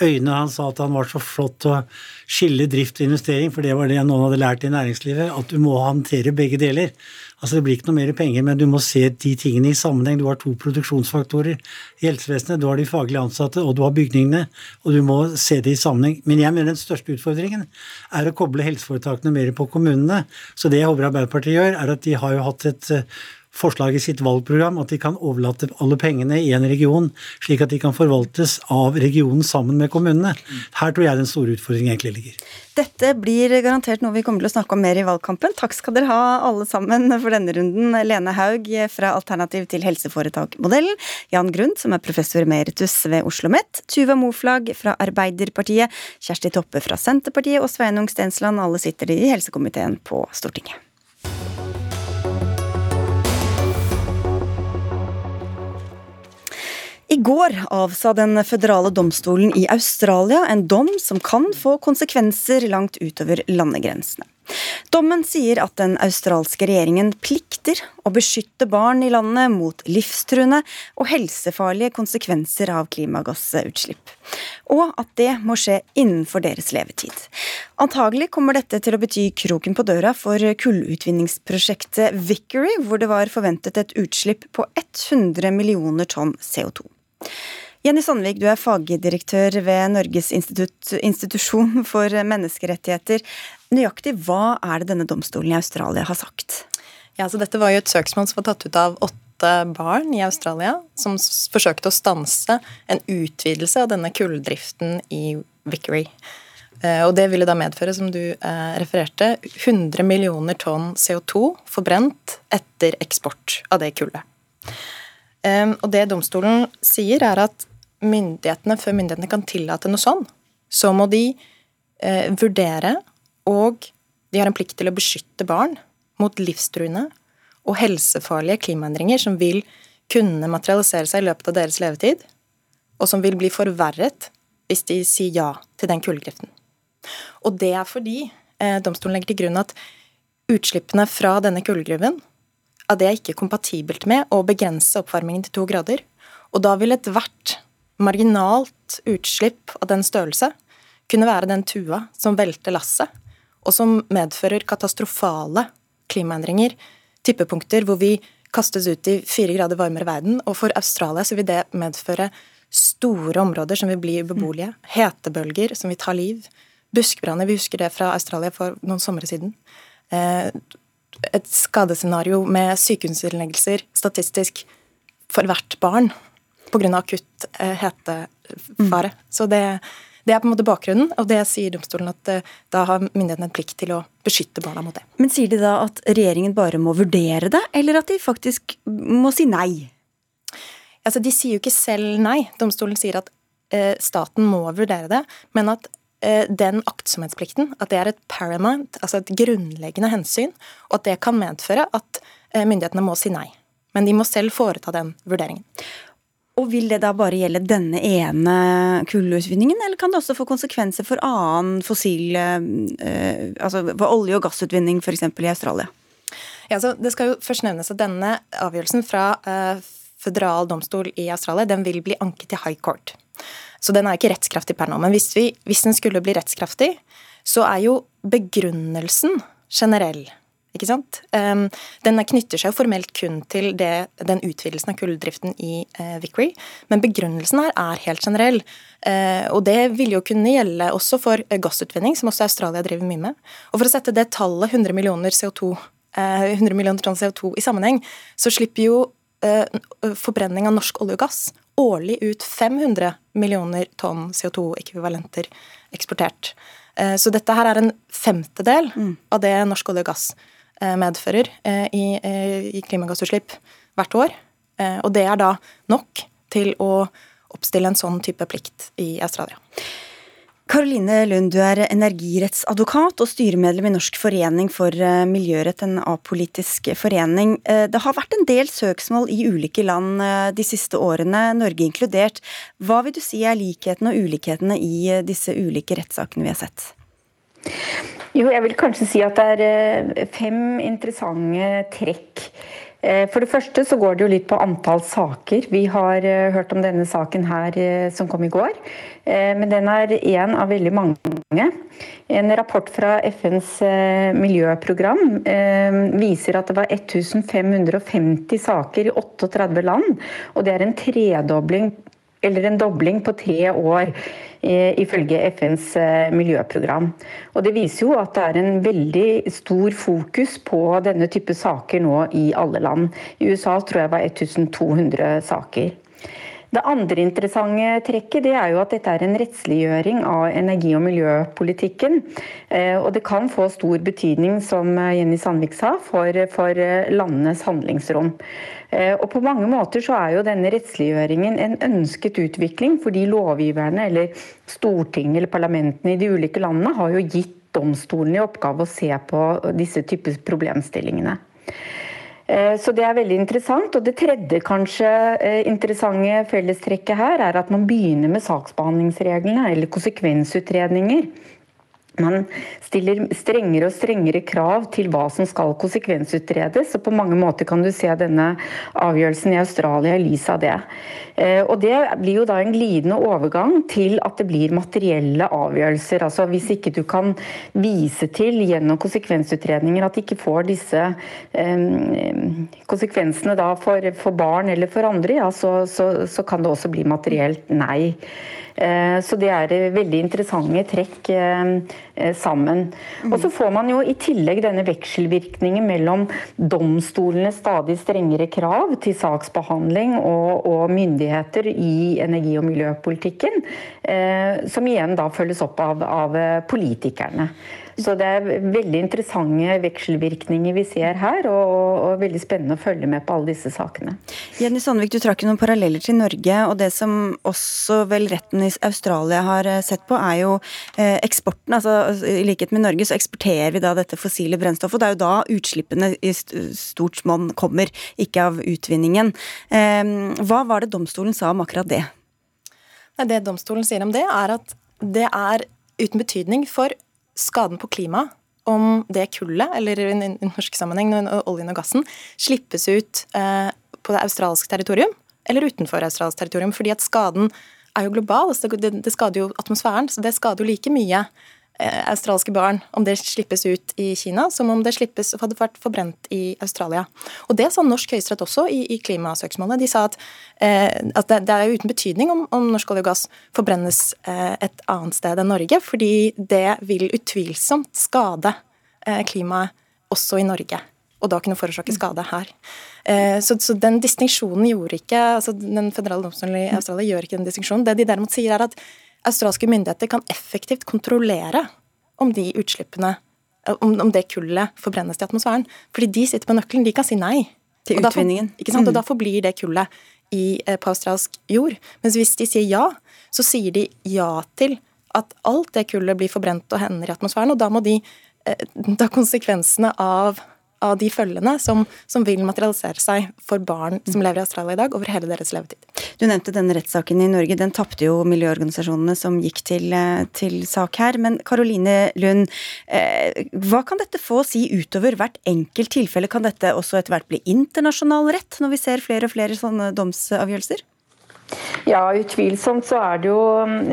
øyne, han sa at han var så flott til å skille drift og investering, for det var det noen hadde lært i næringslivet, at du må håndtere begge deler. Altså Det blir ikke noe mer penger, men du må se de tingene i sammenheng. Du har to produksjonsfaktorer i helsevesenet. Du har de faglig ansatte, og du har bygningene. Og du må se det i sammenheng. Men jeg mener den største utfordringen er å koble helseforetakene mer på kommunene. Så det jeg håper Arbeiderpartiet gjør, er at de har jo hatt et eh, forslag i sitt valgprogram at de kan overlate alle pengene i en region, slik at de kan forvaltes av regionen sammen med kommunene. Her tror jeg den store utfordringen egentlig ligger. Dette blir garantert noe vi kommer til å snakke om mer i valgkampen. Takk skal dere ha alle sammen for denne runden. Lene Haug fra Alternativ til helseforetak-modellen, Jan Grund, som er professor emeritus ved Oslo OsloMet, Tuva Moflag fra Arbeiderpartiet, Kjersti Toppe fra Senterpartiet og Sveinung Stensland. Alle sitter i helsekomiteen på Stortinget. I går avsa den føderale domstolen i Australia en dom som kan få konsekvenser langt utover landegrensene. Dommen sier at den australske regjeringen plikter å beskytte barn i landet mot livstruende og helsefarlige konsekvenser av klimagassutslipp, og at det må skje innenfor deres levetid. Antagelig kommer dette til å bety kroken på døra for kullutvinningsprosjektet Vickery, hvor det var forventet et utslipp på 100 millioner tonn CO2. Jenny Sandvik, du er fagdirektør ved Norges institusjon for menneskerettigheter. Nøyaktig hva er det denne domstolen i Australia har sagt? Ja, så Dette var jo et søksmål som var tatt ut av åtte barn i Australia, som forsøkte å stanse en utvidelse av denne kulldriften i Vickery. Eh, og Det ville da medføre, som du eh, refererte, 100 millioner tonn CO2 forbrent etter eksport av det kullet. Og det domstolen sier, er at myndighetene, før myndighetene kan tillate noe sånn, så må de eh, vurdere, og de har en plikt til å beskytte barn mot livstruende og helsefarlige klimaendringer som vil kunne materialisere seg i løpet av deres levetid, og som vil bli forverret hvis de sier ja til den kullgriften. Og det er fordi eh, domstolen legger til grunn at utslippene fra denne kullgruven at det er ikke kompatibelt med å begrense oppvarmingen til to grader. Og da vil ethvert marginalt utslipp av den størrelse kunne være den tua som velter lasset, og som medfører katastrofale klimaendringer, tippepunkter hvor vi kastes ut i fire grader varmere verden. Og for Australia så vil det medføre store områder som vil bli ubeboelige. Hetebølger som vil ta liv. Buskbranner, vi husker det fra Australia for noen somre siden. Eh, et skadescenario med sykehusinnleggelser statistisk for hvert barn pga. akutt eh, hetefare. Mm. Så det, det, er på en måte bakgrunnen, og det sier domstolen at eh, da har myndighetene en plikt til å beskytte barna mot det. Men sier de da at regjeringen bare må vurdere det, eller at de faktisk må si nei? Altså, De sier jo ikke selv nei. Domstolen sier at eh, staten må vurdere det, men at den aktsomhetsplikten, at det er et paramount, altså et grunnleggende hensyn, og at det kan medføre at eh, myndighetene må si nei. Men de må selv foreta den vurderingen. Og Vil det da bare gjelde denne ene kullutvinningen, eller kan det også få konsekvenser for annen fossil eh, Altså for olje- og gassutvinning f.eks. i Australia? Ja, så Det skal jo først nevnes at denne avgjørelsen fra eh, føderal domstol i Australia den vil bli anket til high court. Så den er ikke rettskraftig per nå. Men hvis, vi, hvis den skulle bli rettskraftig, så er jo begrunnelsen generell. Ikke sant? Um, den knytter seg jo formelt kun til det, den utvidelsen av kulldriften i uh, Vickery, men begrunnelsen her er helt generell. Uh, og det vil jo kunne gjelde også for gassutvinning, som også Australia driver mye med. Og for å sette det tallet 100 millioner, CO2, uh, 100 millioner tonn CO2 i sammenheng, så slipper jo forbrenning av norsk olje og gass årlig ut 500 millioner tonn CO2-ekvivalenter eksportert. Så dette her er en femtedel mm. av det norsk olje og gass medfører i, i klimagassutslipp hvert år. Og det er da nok til å oppstille en sånn type plikt i Australia. Karoline Lund, du er energirettsadvokat og styremedlem i Norsk forening for eh, miljørett, en apolitisk forening. Eh, det har vært en del søksmål i ulike land eh, de siste årene, Norge inkludert. Hva vil du si er likhetene og ulikhetene i disse ulike rettssakene vi har sett? Jo, jeg vil kanskje si at det er fem interessante trekk Eh, for det første så går det jo litt på antall saker. Vi har eh, hørt om denne saken her eh, som kom i går. Men den er én av veldig mange. En rapport fra FNs miljøprogram viser at det var 1550 saker i 38 land. Og det er en tredobling eller en dobling på tre år, ifølge FNs eh, miljøprogram. Og Det viser jo at det er en veldig stor fokus på denne type saker nå i alle land. I USA tror jeg det var 1200 saker. Det andre interessante trekket det er jo at dette er en rettsliggjøring av energi- og miljøpolitikken. Eh, og det kan få stor betydning, som Jenny Sandvik sa, for, for landenes handlingsrom. Eh, og På mange måter så er jo denne rettsliggjøringen en ønsket utvikling, fordi lovgiverne eller Stortinget eller parlamentene i de ulike landene har jo gitt domstolene i oppgave å se på disse typer problemstillingene. Eh, så det er veldig interessant. Og det tredje kanskje eh, interessante fellestrekket her er at man begynner med saksbehandlingsreglene eller konsekvensutredninger. Man stiller strengere og strengere krav til hva som skal konsekvensutredes. og På mange måter kan du se denne avgjørelsen i Australia i lys av det. Eh, og Det blir jo da en glidende overgang til at det blir materielle avgjørelser. altså Hvis ikke du kan vise til gjennom konsekvensutredninger at de ikke får disse um, konsekvensene for, for, barn eller for andre, ja, så, så, så kan det også bli materielt nei. Eh, så det er veldig interessante trekk eh, sammen. Og så får man jo i tillegg denne vekselvirkningen mellom domstolenes stadig strengere krav til saksbehandling og, og myndigheter i energi- og miljøpolitikken, eh, som igjen da følges opp av, av politikerne. Så det er veldig interessante vekselvirkninger vi ser her, og, og, veldig spennende å følge med på alle disse sakene. Jenny Sandvik, du trakk noen paralleller til Norge, og det som også vel retten i Australia har eh, sett på, er jo eh, eksporten. altså I likhet med Norge så eksporterer vi da dette fossile brennstoffet, og det er jo da utslippene i stort monn kommer, ikke av utvinningen. Ehm, hva var det domstolen sa om akkurat det? Det domstolen sier om det, er at det er uten betydning for skaden på klimaet om det kullet, eller i norsk sammenheng oljen og gassen, slippes ut eh, på det australske territorium eller utenfor australsk territorium. Fordi at skaden er jo global. Altså det, skader jo atmosfæren, så det skader jo like mye australske barn om det slippes ut i Kina, som om det slippes, hadde vært forbrent i Australia. Og Det sa norsk høyesterett også i, i klimasøksmålet. De sa at, eh, at det, det, er uten betydning om, om, norsk olje og gass forbrennes eh, et annet sted enn Norge, fordi det vil utvilsomt skade eh, klimaet også i Norge. Og da kunne forårsake skade her. Eh, så, så, den distinksjonen gjorde ikke altså Den føderale domstolen i Australia gjør ikke den distinksjonen. Det de derimot sier, er at australske myndigheter kan effektivt kontrollere om de utslippene om, om det kullet forbrennes til atmosfæren. Fordi de sitter på nøkkelen, de kan si nei. Til utvinningen. Og, derfor, og da forblir det kullet i, eh, på australsk jord. Mens hvis de sier ja, så sier de ja til at alt det kullet blir forbrent og hender i atmosfæren. Og da må de ta eh, konsekvensene av av de følgene som, som, vil materialisere seg for barn som lever i Australia i dag, over hele deres levetid. Du nevnte denne rettssaken i Norge. Den tapte jo miljøorganisasjonene som gikk til, eh, til sak her. Men Karoline Lund, eh, hva kan dette få å si utover hvert enkelt tilfelle? Kan dette også etter hvert bli internasjonal rett, når vi ser flere og flere sånne domsavgjørelser? Ja, utvilsomt så er det jo,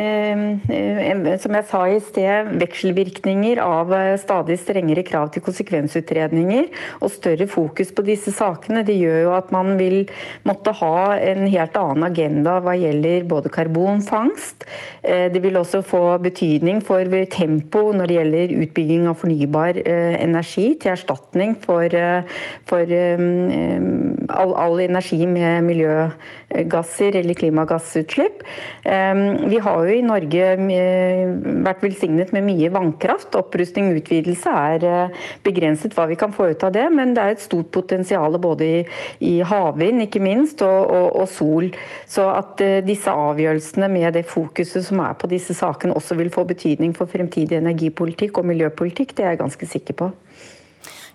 eh, som jeg sa i sted, vekselvirkninger av eh, stadig strengere krav til konsekvensutredninger og større fokus på disse sakene. Det gjør jo at man vil måtte ha en helt annen agenda hva gjelder både karbonfangst. Eh, det vil også få betydning for tempo når det gjelder utbygging av fornybar energi til erstatning for, for all, all energi med miljøgasser eller klimagasser klimagassutslipp. Vi har jo i Norge vært velsignet med mye vannkraft. Opprustning og utvidelse er eh, begrenset hva vi kan få ut av det, men det er et stort potensial både i, i havvind ikke minst, og, og, og, sol. Så at eh, disse avgjørelsene med det fokuset som er på disse sakene også vil få betydning for fremtidig energipolitikk og miljøpolitikk, det er jeg ganske sikker på.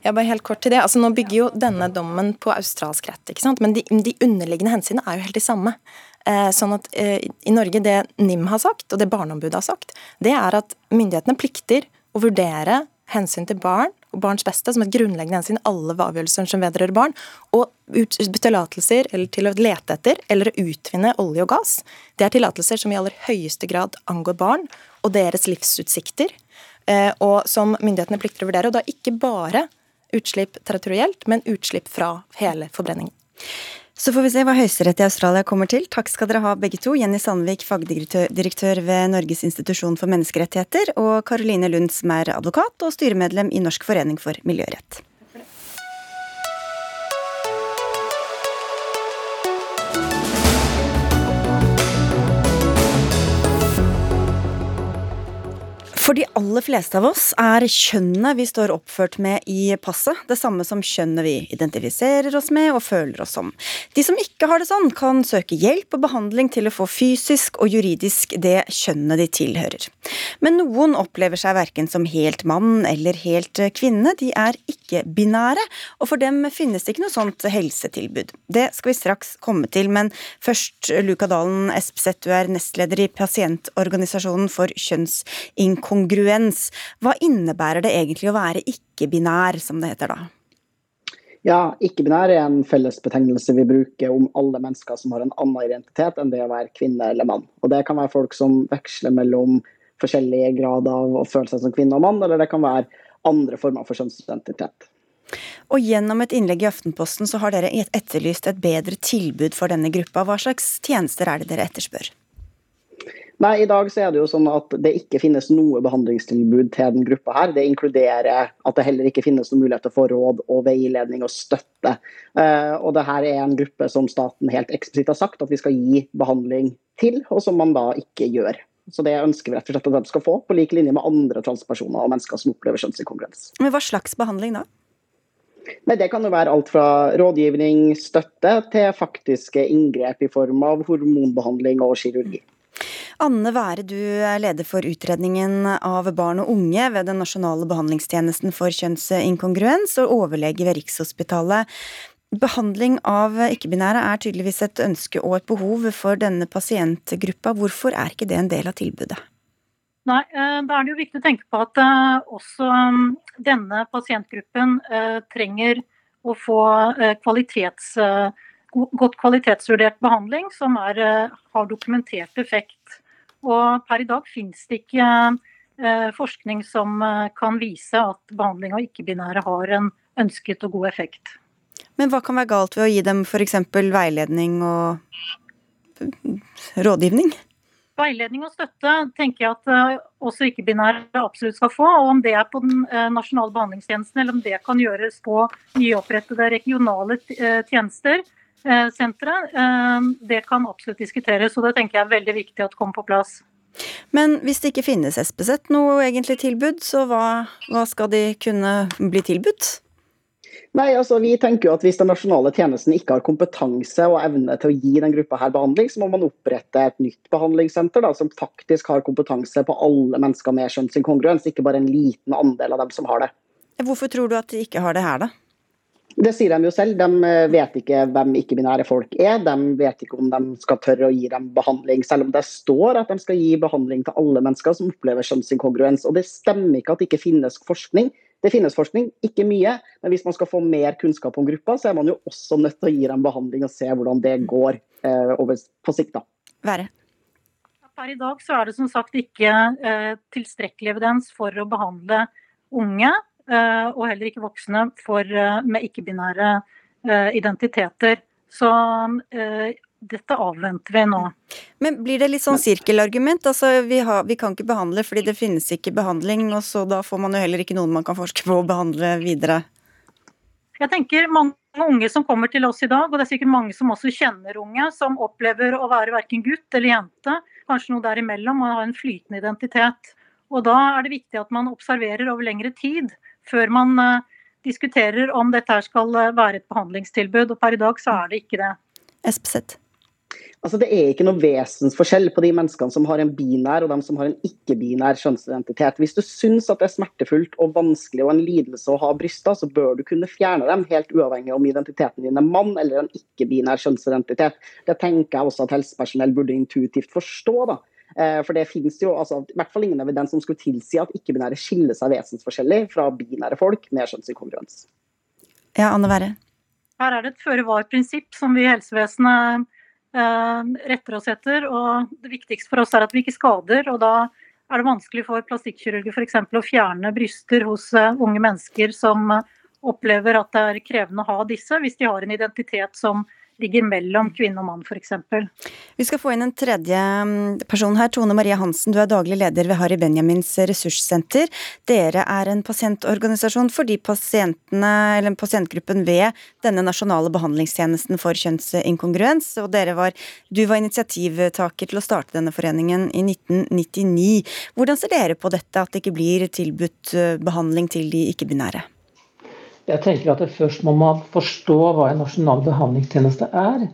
Ja, bare helt kort til det. Altså, nå bygger jo denne dommen på australsk rett, ikke sant? men de, de underliggende hensynene er jo helt de samme. Eh, sånn at eh, I Norge, det NIM har sagt, og det Barneombudet har sagt, det er at myndighetene plikter å vurdere hensyn til barn og barns beste som et grunnleggende hensyn i alle avgjørelser som vedrører barn. Og tillatelser til å lete etter eller å utvinne olje og gass, det er tillatelser som i aller høyeste grad angår barn og deres livsutsikter, eh, og som myndighetene plikter å vurdere. Og da ikke bare utslipp territorielt, men utslipp fra hele forbrenningen. Så får vi se hva Høyesterett i Australia kommer til. Takk skal dere ha begge to. Jenny Sandvik, fagdirektør ved Norges institusjon for menneskerettigheter, og Caroline Lund, som er advokat og styremedlem i Norsk forening for miljørett. For de aller fleste av oss er kjønnet vi står oppført med i passet, det samme som kjønnet vi identifiserer oss med og føler oss som. De som ikke har det sånn, kan søke hjelp og behandling til å få fysisk og juridisk det kjønnet de tilhører. Men noen opplever seg verken som helt mann eller helt kvinne, de er ikke-binære, og for dem finnes det ikke noe sånt helsetilbud. Det skal vi straks komme til, men først Luka Dalen Espseth, du er nestleder i Pasientorganisasjonen for kjønnsinkonkurranse kongruens. Hva innebærer det egentlig å være ikke-binær, som det heter da? Ja, ikke-binær er en fellesbetegnelse vi bruker om alle mennesker som har en annen identitet enn det å være kvinne eller mann. Og Det kan være folk som veksler mellom forskjellige grader av å føle seg som kvinne og mann, eller det kan være andre former for kjønnsidentitet. Og Gjennom et innlegg i Aftenposten så har dere etterlyst et bedre tilbud for denne gruppa. Hva slags tjenester er det dere etterspør? Nei, I dag så er det jo sånn at det ikke finnes noe behandlingstilbud til den gruppa her. Det inkluderer at det heller ikke finnes noen muligheter for råd og veiledning og støtte. Uh, og det her er en gruppe som staten helt eksplisitt har sagt at vi skal gi behandling til, og som man da ikke gjør. Så det ønsker vi rett og slett at de skal få, på lik linje med andre transpersoner og mennesker som opplever kjønnsinkongruens. Men hva slags behandling da? Nei, Det kan jo være alt fra rådgivning, støtte, til faktiske inngrep i form av hormonbehandling og kirurgi. Anne Være, du er leder for utredningen av barn og unge ved den nasjonale behandlingstjenesten for kjønnsinkongruens og overlege ved Rikshospitalet. Behandling av ikke-binære er tydeligvis et ønske og et behov for denne pasientgruppa. Hvorfor er ikke det en del av tilbudet? Nei, eh, Da er det jo viktig å tenke på at eh, også mm, denne pasientgruppen eh, trenger å få kvalitets godt kvalitetsvurdert behandling som er, har dokumentert effekt. Og per i dag finnes det ikke eh, forskning som eh, kan vise at behandling av ikke-binære har en ønsket og god effekt. Men hva kan være galt ved å gi dem f.eks. veiledning og rådgivning? Veiledning og støtte tenker jeg at også ikke-binære absolutt skal få. og Om det er på den nasjonale behandlingstjenesten eller om det kan gjøres på nyopprettede regionale tjenester, Eh, senteret. Eh, det kan absolutt diskuteres, og det tenker jeg er veldig viktig at kommer på plass. Men hvis det ikke finnes SPZ noe egentlig tilbud, så hva, hva skal de kunne bli tilbudt? Nei, altså vi tenker jo at Hvis den nasjonale tjenesten ikke har kompetanse og evne til å gi den gruppa her behandling, så må man opprette et nytt behandlingssenter da, som faktisk har kompetanse på alle mennesker med kjønnsinkongruens, ikke bare en liten andel av dem som har det. Hvorfor tror du at de ikke har det her, da? Det sier de jo selv. De eh, vet ikke hvem ikke-binære folk er. De vet ikke om de skal tørre å gi dem behandling, selv om det står at de skal gi behandling til alle mennesker som opplever kjønnsinkongruens. Og det stemmer ikke at det ikke finnes forskning. Det finnes forskning, ikke mye, men hvis man skal få mer kunnskap om gruppa, så er man jo også nødt til å gi dem behandling og se hvordan det går eh, over, på sikt. da. Være. Per i dag så er det som sagt ikke eh, tilstrekkelig evidens for å behandle unge og heller ikke voksne for, eh, med ikke-binære eh, identiteter. Så dette avventer vi nå. Men blir det litt sånn sirkelargument? Altså, vi, har, vi, kan ikke behandle fordi det finnes ikke behandling, og så da får man jo heller ikke noen man kan forske på å behandle videre? Jeg tenker Mange unge som kommer til oss i dag, og det er sikkert mange som også kjenner unge, som opplever å være verken gutt eller jente, kanskje noe derimellom, og ha en flytende identitet. Og Da er det viktig at man observerer over lengre tid før man uh, diskuterer om dette skal uh, være et behandlingstilbud. og Per i dag så er det ikke det. Espeseth. Altså, det er ikke noe vesensforskjell på de menneskene som har en binær og de som har en ikke-binær kjønnsidentitet. Hvis du syns at det er smertefullt og vanskelig og en lidelse å ha bryster, så bør du kunne fjerne dem, helt uavhengig om identiteten din er mann eller en ikke-binær kjønnsidentitet. Det tenker jeg også at helsepersonell burde intuitivt forstå. da. Eh, for det finnes jo altså, i hvert fall ingen evidens som skulle tilsi at ikke-binære skiller seg vesensforskjellig fra binære folk med kjønnsinkongruens. Ja, Anne Verre. Her er det et føre-var-prinsipp som vi i helsevesenet Eh, retter oss etter. og Det viktigste for oss er at vi ikke skader. og Da er det vanskelig for plastikkirurger f.eks. å fjerne bryster hos eh, unge mennesker som eh, opplever at det er krevende å ha disse, hvis de har en identitet som ligger mellom kvinne og mann f.eks. Vi skal få inn en tredje mm, person her. Tone Maria Hansen, du er daglig leder ved Harry Benjamins ressurssenter. Dere er en pasientorganisasjon for de pasientgruppen ved denne nasjonale behandlingstjenesten for kjønnsinkongruens. Og var, du var initiativtaker til å starte denne foreningen i 1999. Hvordan ser dere på dette, at det ikke blir tilbudt eh, behandling til de ikke-binære? Jeg tenker at det Først må man forstå hva en nasjonal behandlingstjeneste er,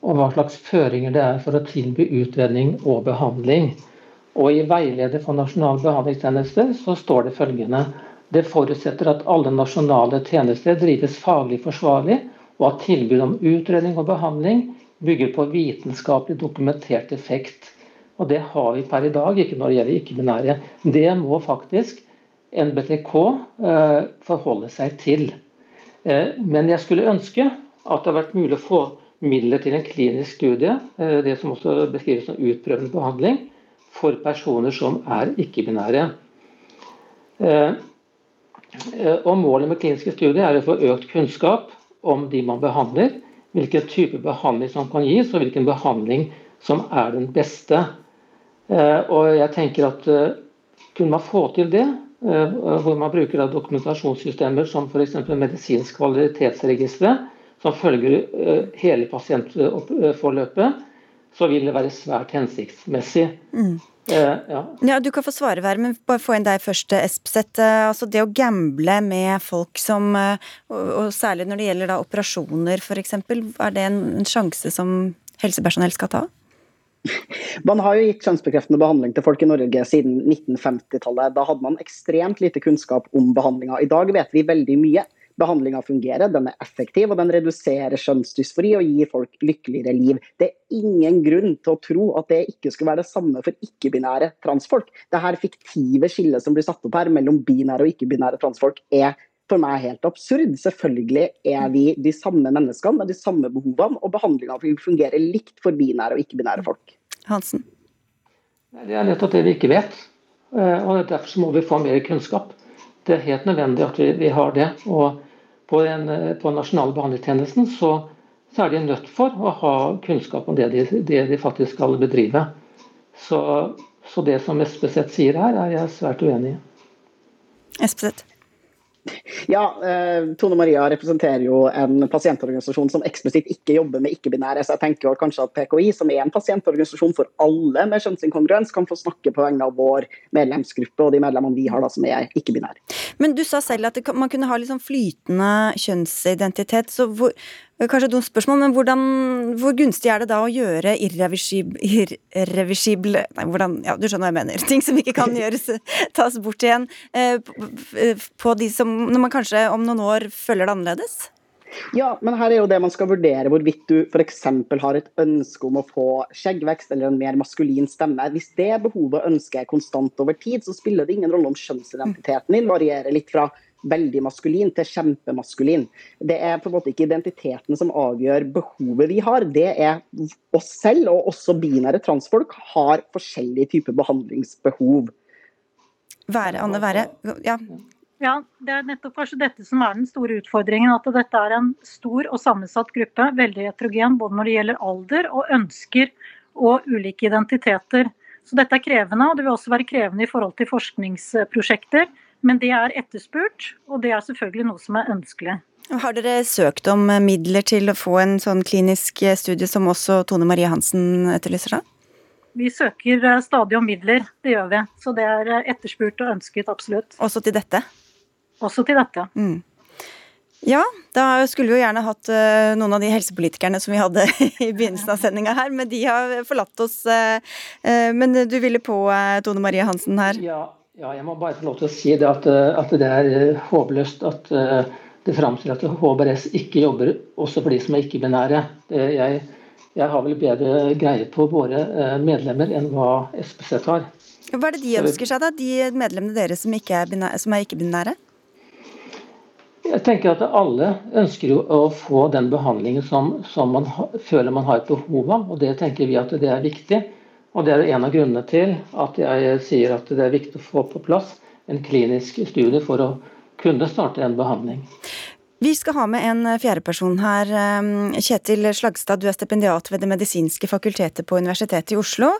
og hva slags føringer det er for å tilby utredning og behandling. Og I veileder for nasjonal behandlingstjeneste så står det følgende det forutsetter at alle nasjonale tjenester drives faglig forsvarlig, og at tilbud om utredning og behandling bygger på vitenskapelig dokumentert effekt. Og Det har vi per i dag, ikke når det gjelder ikke-binære. Det må faktisk NBTK forholder seg til. Eh, men jeg skulle ønske at det har vært mulig å få midler til en klinisk studie, eh, det som også beskrives som utprøvende behandling, for personer som er ikke-binære. Og Målet med kliniske studier er å få økt kunnskap om de man behandler, hvilken type behandling som kan gis, og hvilken behandling som er den beste. Og jeg tenker at Kunne man få til det, Eh, hvor man bruker dokumentasjonssystemer som f.eks. medisinsk kvalitetsregistre, som følger eh, hele pasientforløpet, så vil det være svært hensiktsmessig. Mm. Eh, ja. ja. Du kan få svare, hver, men bare få inn deg først, Espseth. Altså det å gamble med folk som Og særlig når det gjelder da operasjoner, f.eks. Er det en, en sjanse som helsepersonell skal ta? Man har jo gitt kjønnsbekreftende behandling til folk i Norge siden 1950-tallet. Da hadde man ekstremt lite kunnskap om behandlinga. I dag vet vi veldig mye. Behandlinga fungerer, den er effektiv og den reduserer kjønnsdysfori og gir folk lykkeligere liv. Det er ingen grunn til å tro at det ikke skulle være det samme for ikke-binære transfolk. Det her fiktive skillet som blir satt opp her mellom binære og ikke-binære transfolk, er for meg helt absurd. Selvfølgelig er vi de samme menneskene med de samme behovene, og behandlinga fungerer likt for binære og ikke-binære folk. Hansen? Det er nettopp det vi ikke vet. Eh, og Derfor må vi få mer kunnskap. Det er helt nødvendig at vi, vi har det. Og på den, eh, nasjonale behandlingstjenesten så, så, er de nødt for å ha kunnskap om det de, det de faktisk skal bedrive. Så, så det som Espeseth sier her, er jeg svært uenig i. Espeseth? Ja, eh, Tone Maria representerer jo en pasientorganisasjon som eksplisitt ikke jobber med ikke-binære. Så jeg tenker kanskje at PKI, som er en pasientorganisasjon for alle med kjønnsinkongruens, kan få snakke på vegne av vår medlemsgruppe og de medlemmene vi har da som er ikke-binære. Men du sa selv at man kunne ha litt sånn flytende kjønnsidentitet. så hvor, Kanskje et dumt spørsmål, men hvordan, hvor gunstig er det da å gjøre irreversible Nei, hvordan, ja, du skjønner hva jeg mener. Ting som ikke kan gjøres, tas bort igjen. Eh, på de som, når man kanskje om noen år føler det annerledes? Ja, men her er jo det man skal vurdere hvorvidt du f.eks. har et ønske om å få skjeggvekst eller en mer maskulin stemme. Hvis det behovet ønsker jeg konstant over tid, så spiller det ingen rolle om kjønnsidentiteten din varierer litt fra veldig maskulin til kjempemaskulin. Det er på en måte ikke identiteten som avgjør behovet vi har, det er oss selv. Og også binære transfolk har forskjellige typer behandlingsbehov. Være, Anne Være, ja. Ja, Det er nettopp kanskje dette som er den store utfordringen. At dette er en stor og sammensatt gruppe, veldig heterogen både når det gjelder alder og ønsker og ulike identiteter. Så dette er krevende, og det vil også være krevende i forhold til forskningsprosjekter. Men det er etterspurt, og det er selvfølgelig noe som er ønskelig. Har dere søkt om midler til å få en sånn klinisk studie som også Tone Marie Hansen etterlyser da? Vi søker eh, stadig om midler, det gjør vi. Så det er eh, etterspurt og ønsket, absolutt. Også til dette? Også til dette. Mm. Ja, da skulle vi jo gjerne hatt noen av de helsepolitikerne som vi hadde i begynnelsen av sendinga her, men de har forlatt oss. Men du ville på, Tone Marie Hansen her? Ja, ja, jeg må bare få lov til å si det at, at det er håpløst at det framstiller at HBRS ikke jobber også for de som er ikke-binære. Jeg jeg har vel bedre greie på våre eh, medlemmer enn hva SPZ har. Hva er det de ønsker seg, da? De medlemmene deres som, ikke er, binære, som er ikke-binære? Jeg tenker at alle ønsker jo å få den behandlingen som, som man føler man har et behov av. og Det tenker vi at det er viktig. Og Det er en av grunnene til at jeg sier at det er viktig å få på plass en klinisk studie for å kunne starte en behandling. Vi skal ha med en fjerdeperson her. Kjetil Slagstad, du er stipendiat ved Det medisinske fakultetet på Universitetet i Oslo.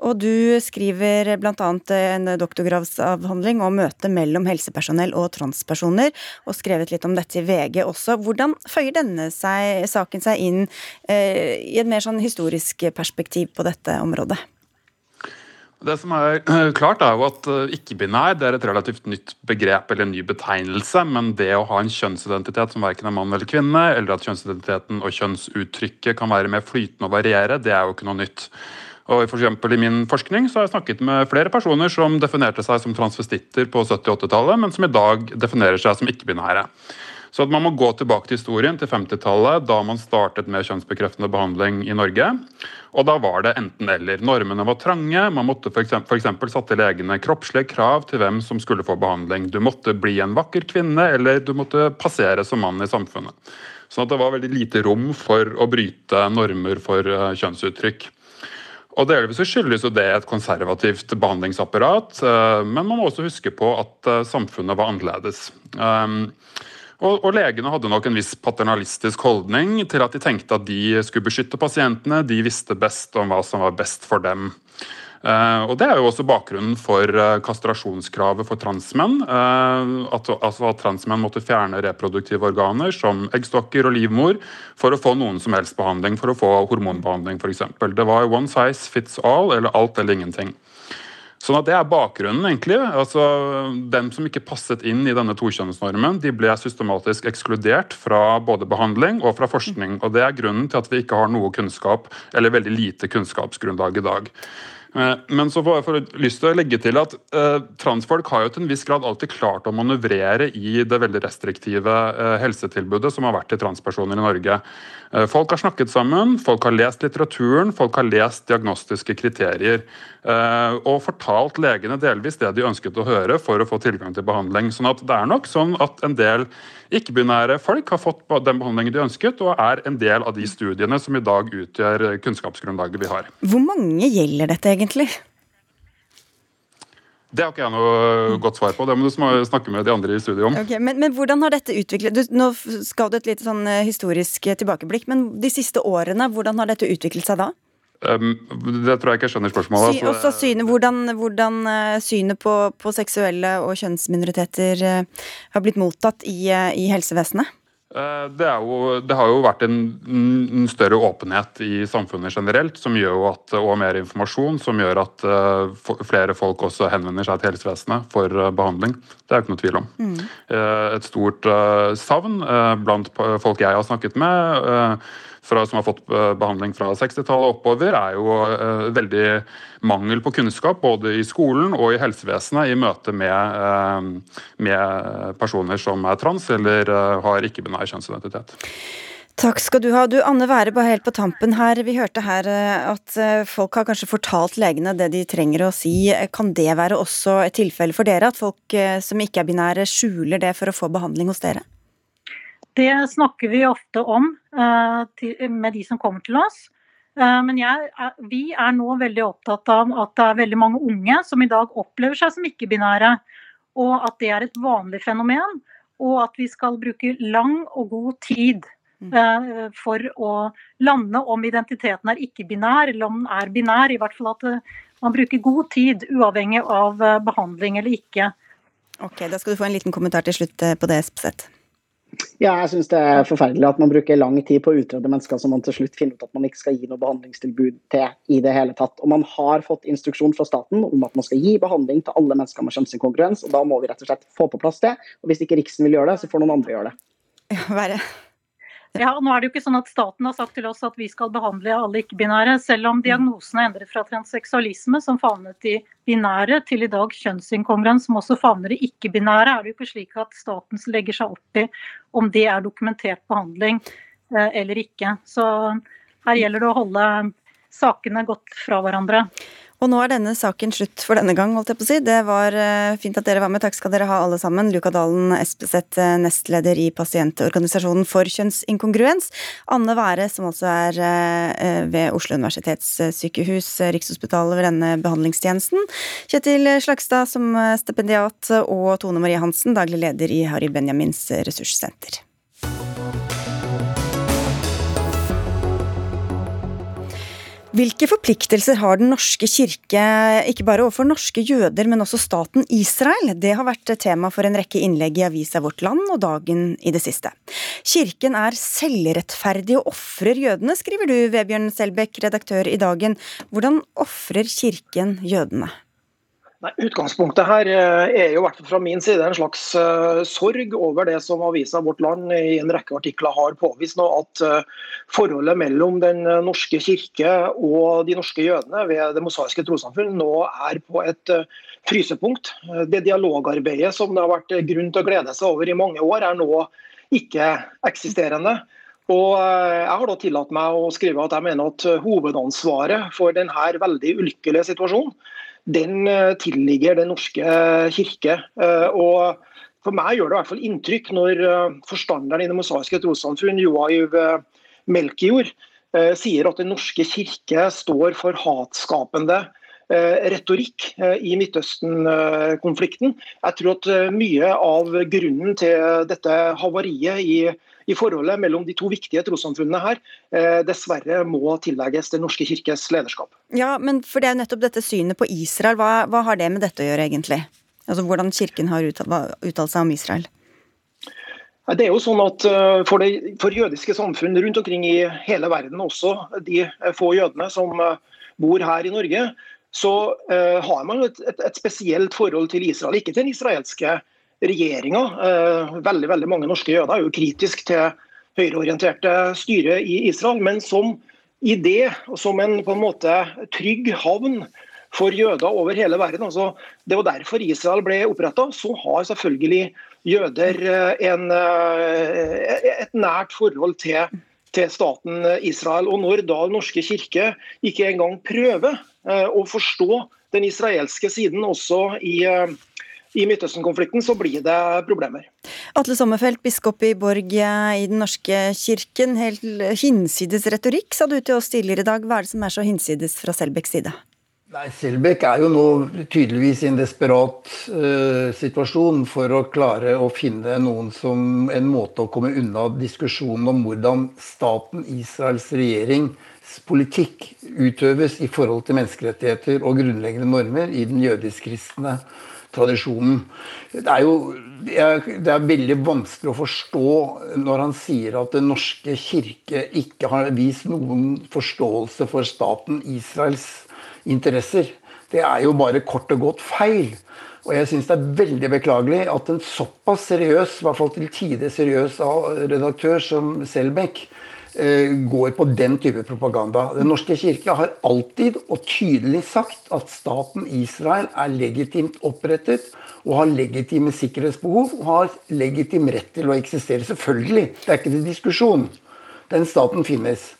Og du skriver bl.a. en doktorgradsavhandling om møtet mellom helsepersonell og transpersoner, og skrevet litt om dette i VG også. Hvordan føyer denne seg, saken seg inn eh, i et mer sånn historisk perspektiv på dette området? Det som er klart er jo at eh, Ikke-binær er et relativt nytt begrep eller en ny betegnelse, men det å ha en kjønnsidentitet som verken er mann eller kvinne, eller at kjønnsidentiteten og kjønnsuttrykket kan være mer flytende og variere, det er jo ikke noe nytt. Og for I min forskning så har jeg snakket med flere personer som definerte seg som transvestitter på 70- 80-tallet, men som i dag definerer seg som ikke-binære. Så man må gå tilbake til historien, til 50-tallet, da man startet med kjønnsbekreftende behandling i Norge. Og da var det enten-eller. Normene var trange. Man måtte f.eks. satte legene kroppslige krav til hvem som skulle få behandling. Du måtte bli en vakker kvinne, eller du måtte passere som mann i samfunnet. Sånn at det var veldig lite rom for å bryte normer for eh, kjønnsuttrykk. Og Delvis så skyldes jo det et konservativt behandlingsapparat, eh, men man må også huske på at eh, samfunnet var annerledes. Og, og, legene hadde nok en viss paternalistisk holdning til at de tenkte at de skulle beskytte pasientene, de visste best om hva som var best for dem. Uh, og Det er jo også bakgrunnen for uh, kastrasjonskravet for transmenn. Uh, at, altså at transmenn måtte fjerne reproduktive organer som eggstokker og livmor for å få noen som helst behandling, for å få hormonbehandling f.eks. Det var one size fits all, eller alt eller ingenting. Sånn at Det er bakgrunnen. egentlig. Altså, Dem som ikke passet inn i denne tokjønnsnormen, de ble systematisk ekskludert fra både behandling og fra forskning. og Det er grunnen til at vi ikke har noe kunnskap, eller veldig lite kunnskapsgrunnlag i dag. Eh, men så får jeg lyst til å legge til at eh, transfolk har jo til en viss grad alltid klart å manøvrere i det veldig restriktive eh, helsetilbudet som har vært til transpersoner i Norge. Eh, folk har snakket sammen, folk har lest litteraturen, folk har lest diagnostiske kriterier. Eh, og fortalt legene delvis det de ønsket å høre for å få tilgang til behandling. sånn at det er nok sånn at en del ikke-binære folk har fått den behandlingen de ønsket, og er en del av de studiene som i dag utgjør kunnskapsgrunnlaget vi har. Hvor mange gjelder dette egentlig? Det har ikke jeg noe godt svar på. Det må du snakke med de andre i studio om. Okay, men, men, hvordan har dette utviklet du, Nå skal du et litt sånn eh, historisk tilbakeblikk, men de siste årene, hvordan har dette utviklet seg da? Um, det tror jeg ikke jeg skjønner spørsmålet. Sy, også syne, hvordan, hvordan uh, synet på, på, seksuelle og kjønnsminoriteter har blitt mottatt i, i helsevesenet? Det, jo, det, har jo vært en, en, større åpenhet i samfunnet generelt, som gjør jo at, og mer informasjon, som gjør at uh, flere folk også henvender seg til helsevesenet for uh, behandling. Det er jo ikke noe tvil om. Mm. Et stort savn blant folk jeg har snakket med fra, som har fått eh, behandling fra 60-tallet oppover, er jo uh, veldig mangel på kunnskap både i skolen og i helsevesenet i møte med, uh, med personer som er trans eller har ikke-binær kjønnsidentitet. Takk skal du ha. Du, Anne Være, bare helt på tampen her. Vi hørte her at folk har kanskje fortalt legene det de trenger å si. Kan det være også et tilfelle for dere, at folk som ikke er binære skjuler det for å få behandling hos dere? Det snakker vi ofte om uh, med de som kommer til oss. Uh, men jeg, vi er nå veldig opptatt av at det er veldig mange unge som i dag opplever seg som ikke-binære, og at det er et vanlig fenomen. Og at vi skal bruke lang og god tid uh, for å lande om identiteten er ikke-binær eller om den er binær. I hvert fall at man bruker god tid, uavhengig av behandling eller ikke. Ok, Da skal du få en liten kommentar til slutt på det, Espeseth. Ja, jeg syns det er forferdelig at man bruker lang tid på å utrede mennesker som man til slutt finner ut at man ikke skal gi noe behandlingstilbud til i det hele tatt. Og man har fått instruksjon fra staten om at man skal gi behandling til alle mennesker med kjønnsinkongruens, og da må vi rett og slett få på plass det. Og hvis ikke Riksen vil gjøre det, så får noen andre gjøre det. Ja, være. Ja, nå er det jo ikke sånn at Staten har sagt til oss at vi skal behandle alle ikke-binære, selv om diagnosen er endret fra transseksualisme, som favnet i binære, til i dag kjønnsinkongruens, som også favner i ikke-binære. Er det jo ikke slik at staten legger seg opp i om det er dokumentert behandling eh, eller ikke. Så her gjelder det å holde sakene godt fra hverandre. Og nå er denne saken slutt for denne gang, holdt jeg på å si. Det var eh, fint at dere var med. Takk skal dere ha alle sammen. Luka Dalen Espeseth, eh, nestleder i pasientorganisasjonen for kjønnsinkongruens. Anne Være, som også er eh, ved Oslo universitetssykehus, Rikshospitalet ved denne behandlingstjenesten. Kjetil Slagstad som stipendiat, og Tone Marie Hansen, daglig leder i Harry Benjamins ressurssenter. Hvilke forpliktelser har Den norske kirke, ikke bare overfor norske jøder, men også staten Israel? Det har vært tema for en rekke innlegg i avisa Vårt Land og Dagen i det siste. Kirken er selvrettferdig og ofrer jødene, skriver du, Vebjørn Selbekk, redaktør i Dagen. Hvordan ofrer kirken jødene? Nei, Utgangspunktet her eh, er jo hvert fra min side en slags uh, sorg over det som avisa Vårt Land i en rekke artikler har påvist nå, at uh, forholdet mellom Den norske kirke og de norske jødene ved Det mosaiske trossamfunn nå er på et frysepunkt. Det dialogarbeidet som det har vært grunn til å glede seg over i mange år, er nå ikke eksisterende. Og Jeg har da tillatt meg å skrive at jeg mener at hovedansvaret for denne veldig ulykkelige situasjonen den eh, tilligger Den norske kirke. Eh, og For meg gjør det i hvert fall inntrykk når eh, forstanderen i Det mosaiske trossamfunn, Joaiv Melkejord, sier at Den norske kirke står for hatskapende retorikk i Midtøsten-konflikten. Jeg tror at mye av grunnen til dette havariet i i forholdet mellom de to viktige trossamfunnene her eh, dessverre må tillegges Den norske kirkes lederskap. Ja, men for det er nettopp dette synet på Israel. Hva, hva har det med dette å gjøre, egentlig? Altså Hvordan kirken har uttalt, uttalt seg om Israel? Det er jo sånn at eh, for, det, for, jødiske samfunn rundt omkring i hele verden, også de få jødene som eh, bor her i Norge, så har man et, et, et, spesielt forhold til Israel. Ikke til den israelske regjeringa. Eh, veldig, veldig mange norske jøder er jo kritisk til høyreorienterte styre i Israel, men som idé og som en på en måte trygg havn for jøder over hele verden. Altså, det var derfor Israel ble oppretta. Så har selvfølgelig jøder eh, en, eh, et nært forhold til, til, staten Israel. Og når da norske kirke ikke engang prøver å forstå den israelske siden også i i Midtøsten-konflikten så blir det problemer. Atle Sommerfelt, biskop i Borg i Den norske kirken. Helt hinsides retorikk, sa du til oss tidligere i dag. Hva er det som er så hinsides fra Selbekks side? Nei, Selbekk er jo nå tydeligvis i en desperat uh, situasjon for å klare å finne noen som en måte å komme unna diskusjonen om hvordan staten Israels regjerings politikk utøves i forhold til menneskerettigheter og grunnleggende normer i den jødisk-kristne tradisjonen. Det er jo det er veldig vanskelig å forstå når han sier at Den norske kirke ikke har vist noen forståelse for staten Israels interesser. Det er jo bare kort og godt feil. Og jeg syns det er veldig beklagelig at en såpass seriøs, i hvert fall til tider seriøs redaktør som Selbekk, går på den type propaganda. Den norske kirke har alltid og tydelig sagt at staten Israel er legitimt opprettet og har legitime sikkerhetsbehov og har legitim rett til å eksistere. Selvfølgelig, det er ikke til diskusjon. Den staten finnes.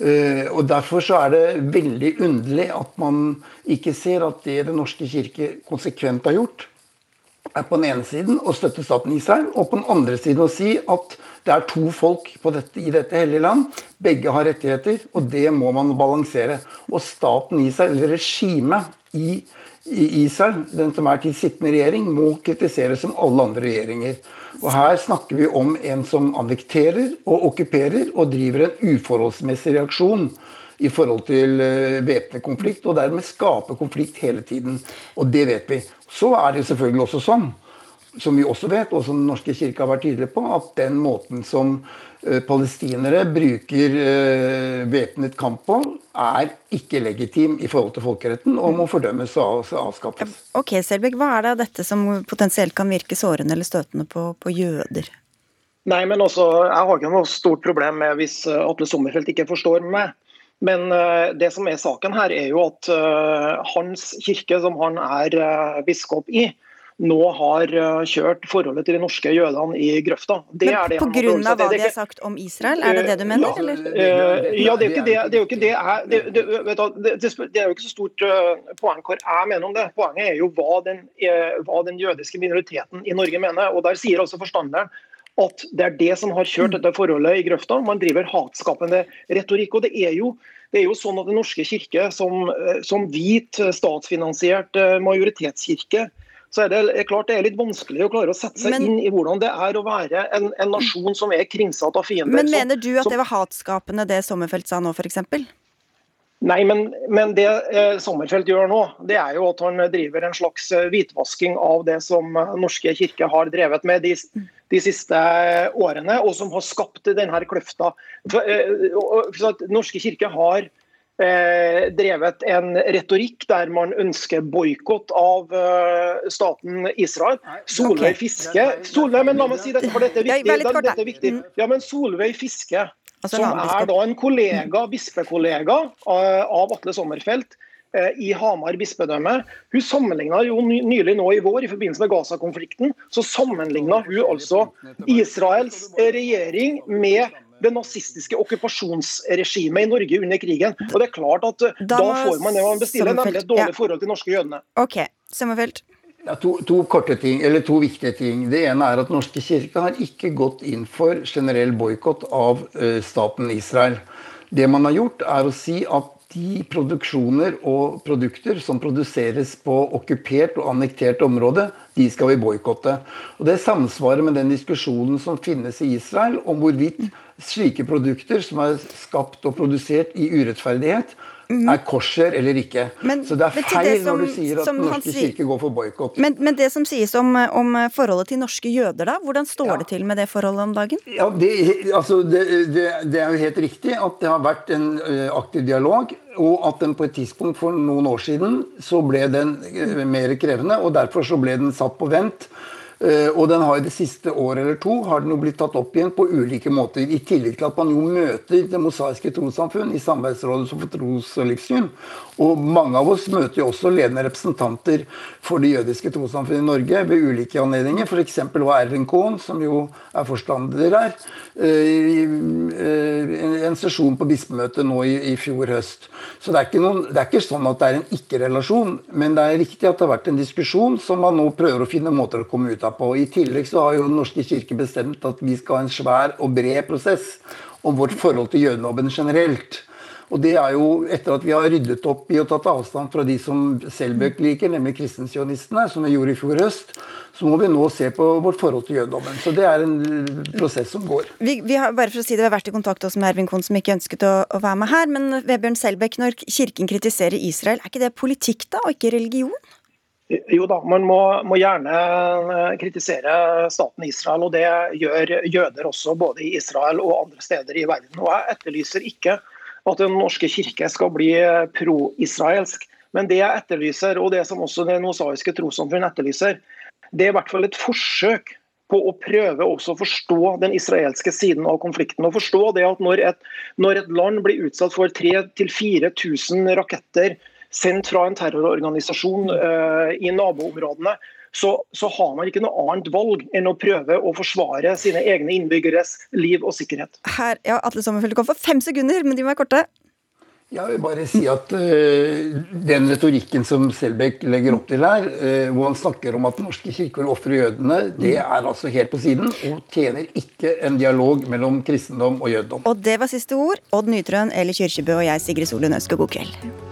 Eh, og Derfor så er det veldig underlig at man ikke ser at det Den norske kirke konsekvent har gjort, er på den ene siden å støtte staten Israel, og på den andre siden å si at det er to folk dette, i dette hellige land. Begge har rettigheter, og det må man balansere. Og staten Israel, eller regimet i, i Israel, den som er til sittende regjering, må kritiseres som alle andre regjeringer. Og Her snakker vi om en som annekterer og okkuperer og driver en uforholdsmessig reaksjon i forhold til uh, væpnet konflikt, og dermed skaper konflikt hele tiden. Og det vet vi. Så er det selvfølgelig også sånn som vi også vet, og som Den norske kirke har vært tydelig på, at den måten som eh, palestinere bruker eh, væpnet kamp på, er ikke legitim i forhold til folkeretten og må fordømmes og avskaffes. Ok, Selbekk, Hva er det av dette som potensielt kan virke sårende eller støtende på, på jøder? Nei, men også, Jeg har ikke noe stort problem med hvis eh, Atle Sommerfelt ikke forstår meg. Men det som er saken her, er jo at hans kirke, som han er biskop i, nå har kjørt forholdet til de norske jødene i grøfta. Det Men Pga. hva de har sagt om Israel, er det det du mener? Ja, eller? ja det er jo ikke det, det, er jo ikke det, det, er jo ikke så stort poeng hva jeg mener om det. Poenget er jo hva den, hva den jødiske minoriteten i Norge mener. og Der sier også forstanderen at det er det som har kjørt dette forholdet i grøfta. Man driver hatskapende retorikk. og det er jo det er jo sånn at Den norske kirke, som, som hvit, statsfinansiert eh, majoritetskirke, så er det er klart det er litt vanskelig å klare å sette seg men, inn i hvordan det er å være en, en nasjon som er kringsatt av fiender. Men mener du at det var hatskapende det Sommerfelt sa nå, f.eks.? Nei, men, men det eh, Sommerfelt gjør nå, det er jo at han driver en slags eh, hvitvasking av det som eh, Norske kirke har drevet med de, de siste årene, og som har skapt denne kløfta. For, eh, Norske kirke har drevet en retorikk der man ønsker boikott av uh, staten Israel. Solveig Fiske Solveig, men la meg si dette, for dette er viktig. Dette er viktig. Mm. Ja, men Solveig Fiske Altså, som er da en kollega, bispekollega eh, av Atle Sommerfelt eh, i Hamar bispedømme. Hun sammenligna jo nylig nå i vår, i forbindelse med Gaza-konflikten, så sammenligna hun altså Israels regjering med det nazistiske okkupasjonsregimet i Norge under krigen. Og det er klart at eh, Da, da får man det man bestiller, nemlig et dårlig ja. forhold til norske jødene. Ok, Sommerfelt. Ja, to, to, korte ting, eller to viktige ting. Det ene er at Norske kirke har ikke gått inn for generell boikott av uh, staten Israel. Det man har gjort, er å si at de produksjoner og produkter som produseres på okkupert og annektert område, de skal vi boikotte. Det samsvarer med den diskusjonen som finnes i Israel om hvorvidt slike produkter som er skapt og produsert i urettferdighet, Mm. er korser eller ikke. Men, så det er feil det som, når du sier at Den norske kirke går for boikott. Men, men, det som sies om, om, forholdet til norske jøder, da? Hvordan står ja. det til med det forholdet om dagen? Ja, det, altså, det, det, er jo helt riktig at det har vært en uh, aktiv dialog. Og at den på et tidspunkt for noen år siden så ble den uh, mer krevende, og derfor så ble den satt på vent. Eh, og den har i det siste året eller to har den jo blitt tatt opp igjen på ulike måter. I tillegg til at man jo møter Det mosaiske trossamfunn i Samarbeidsrådet for tros- og livssyn. Og mange av oss møter jo også ledende representanter for det jødiske trossamfunnet i Norge ved ulike anledninger. F.eks. var Ervin Kohn, som jo er forstander her, eh, eh, en sesjon på bispemøtet nå i, fjor høst. Så det er, noen, det er, ikke sånn at det er en ikke-relasjon, men det er riktig at det har vært en diskusjon som man nå prøver å finne måter å komme ut av på. I tillegg så har jo Den norske kirke bestemt at vi skal ha en svær og bred prosess om vårt forhold til jødedommen generelt. Og det er jo etter at vi har ryddet opp i og tatt avstand fra de som Selbøk liker, nemlig kristensionistene, som vi gjorde i fjor høst, så må vi nå se på vårt forhold til jødedommen. Så det er en prosess som går. Vi, vi har, bare for å si det, vi har vært i kontakt også med Ervin Kohn, som ikke ønsket å, å være med her. Men Vebjørn Selbekk, når Kirken kritiserer Israel, er ikke det politikk da, og ikke religion? Jo da, man må, må, gjerne eh, kritisere staten Israel, og det gjør jøder også, både i Israel og andre steder i verden. Og Jeg etterlyser ikke at Den norske kirke skal bli pro-israelsk, men det jeg etterlyser, og det som også det mosaiske trossamfunn etterlyser, det er i hvert fall et forsøk på å prøve også å forstå den israelske siden av konflikten. og forstå det at Når et, når et land blir utsatt for 3000-4000 raketter sendt fra en terrororganisasjon eh, i naboområdene, så, så, har man ikke noe annet valg enn å prøve å forsvare sine egne innbyggeres liv og sikkerhet. Her, ja, Atle Sommerfeld kom for fem sekunder, men de må være korte. Jeg vil bare si at uh, Den retorikken som Selbekk legger opp til her, uh, hvor han snakker om at norske kirker ofrer jødene, det er altså helt på siden og tjener ikke en dialog mellom kristendom og jødedom. Og det var siste ord. Odd Nytrøen, Eli Kyrkjebø og jeg, Sigrid Solund, ønsker god kveld.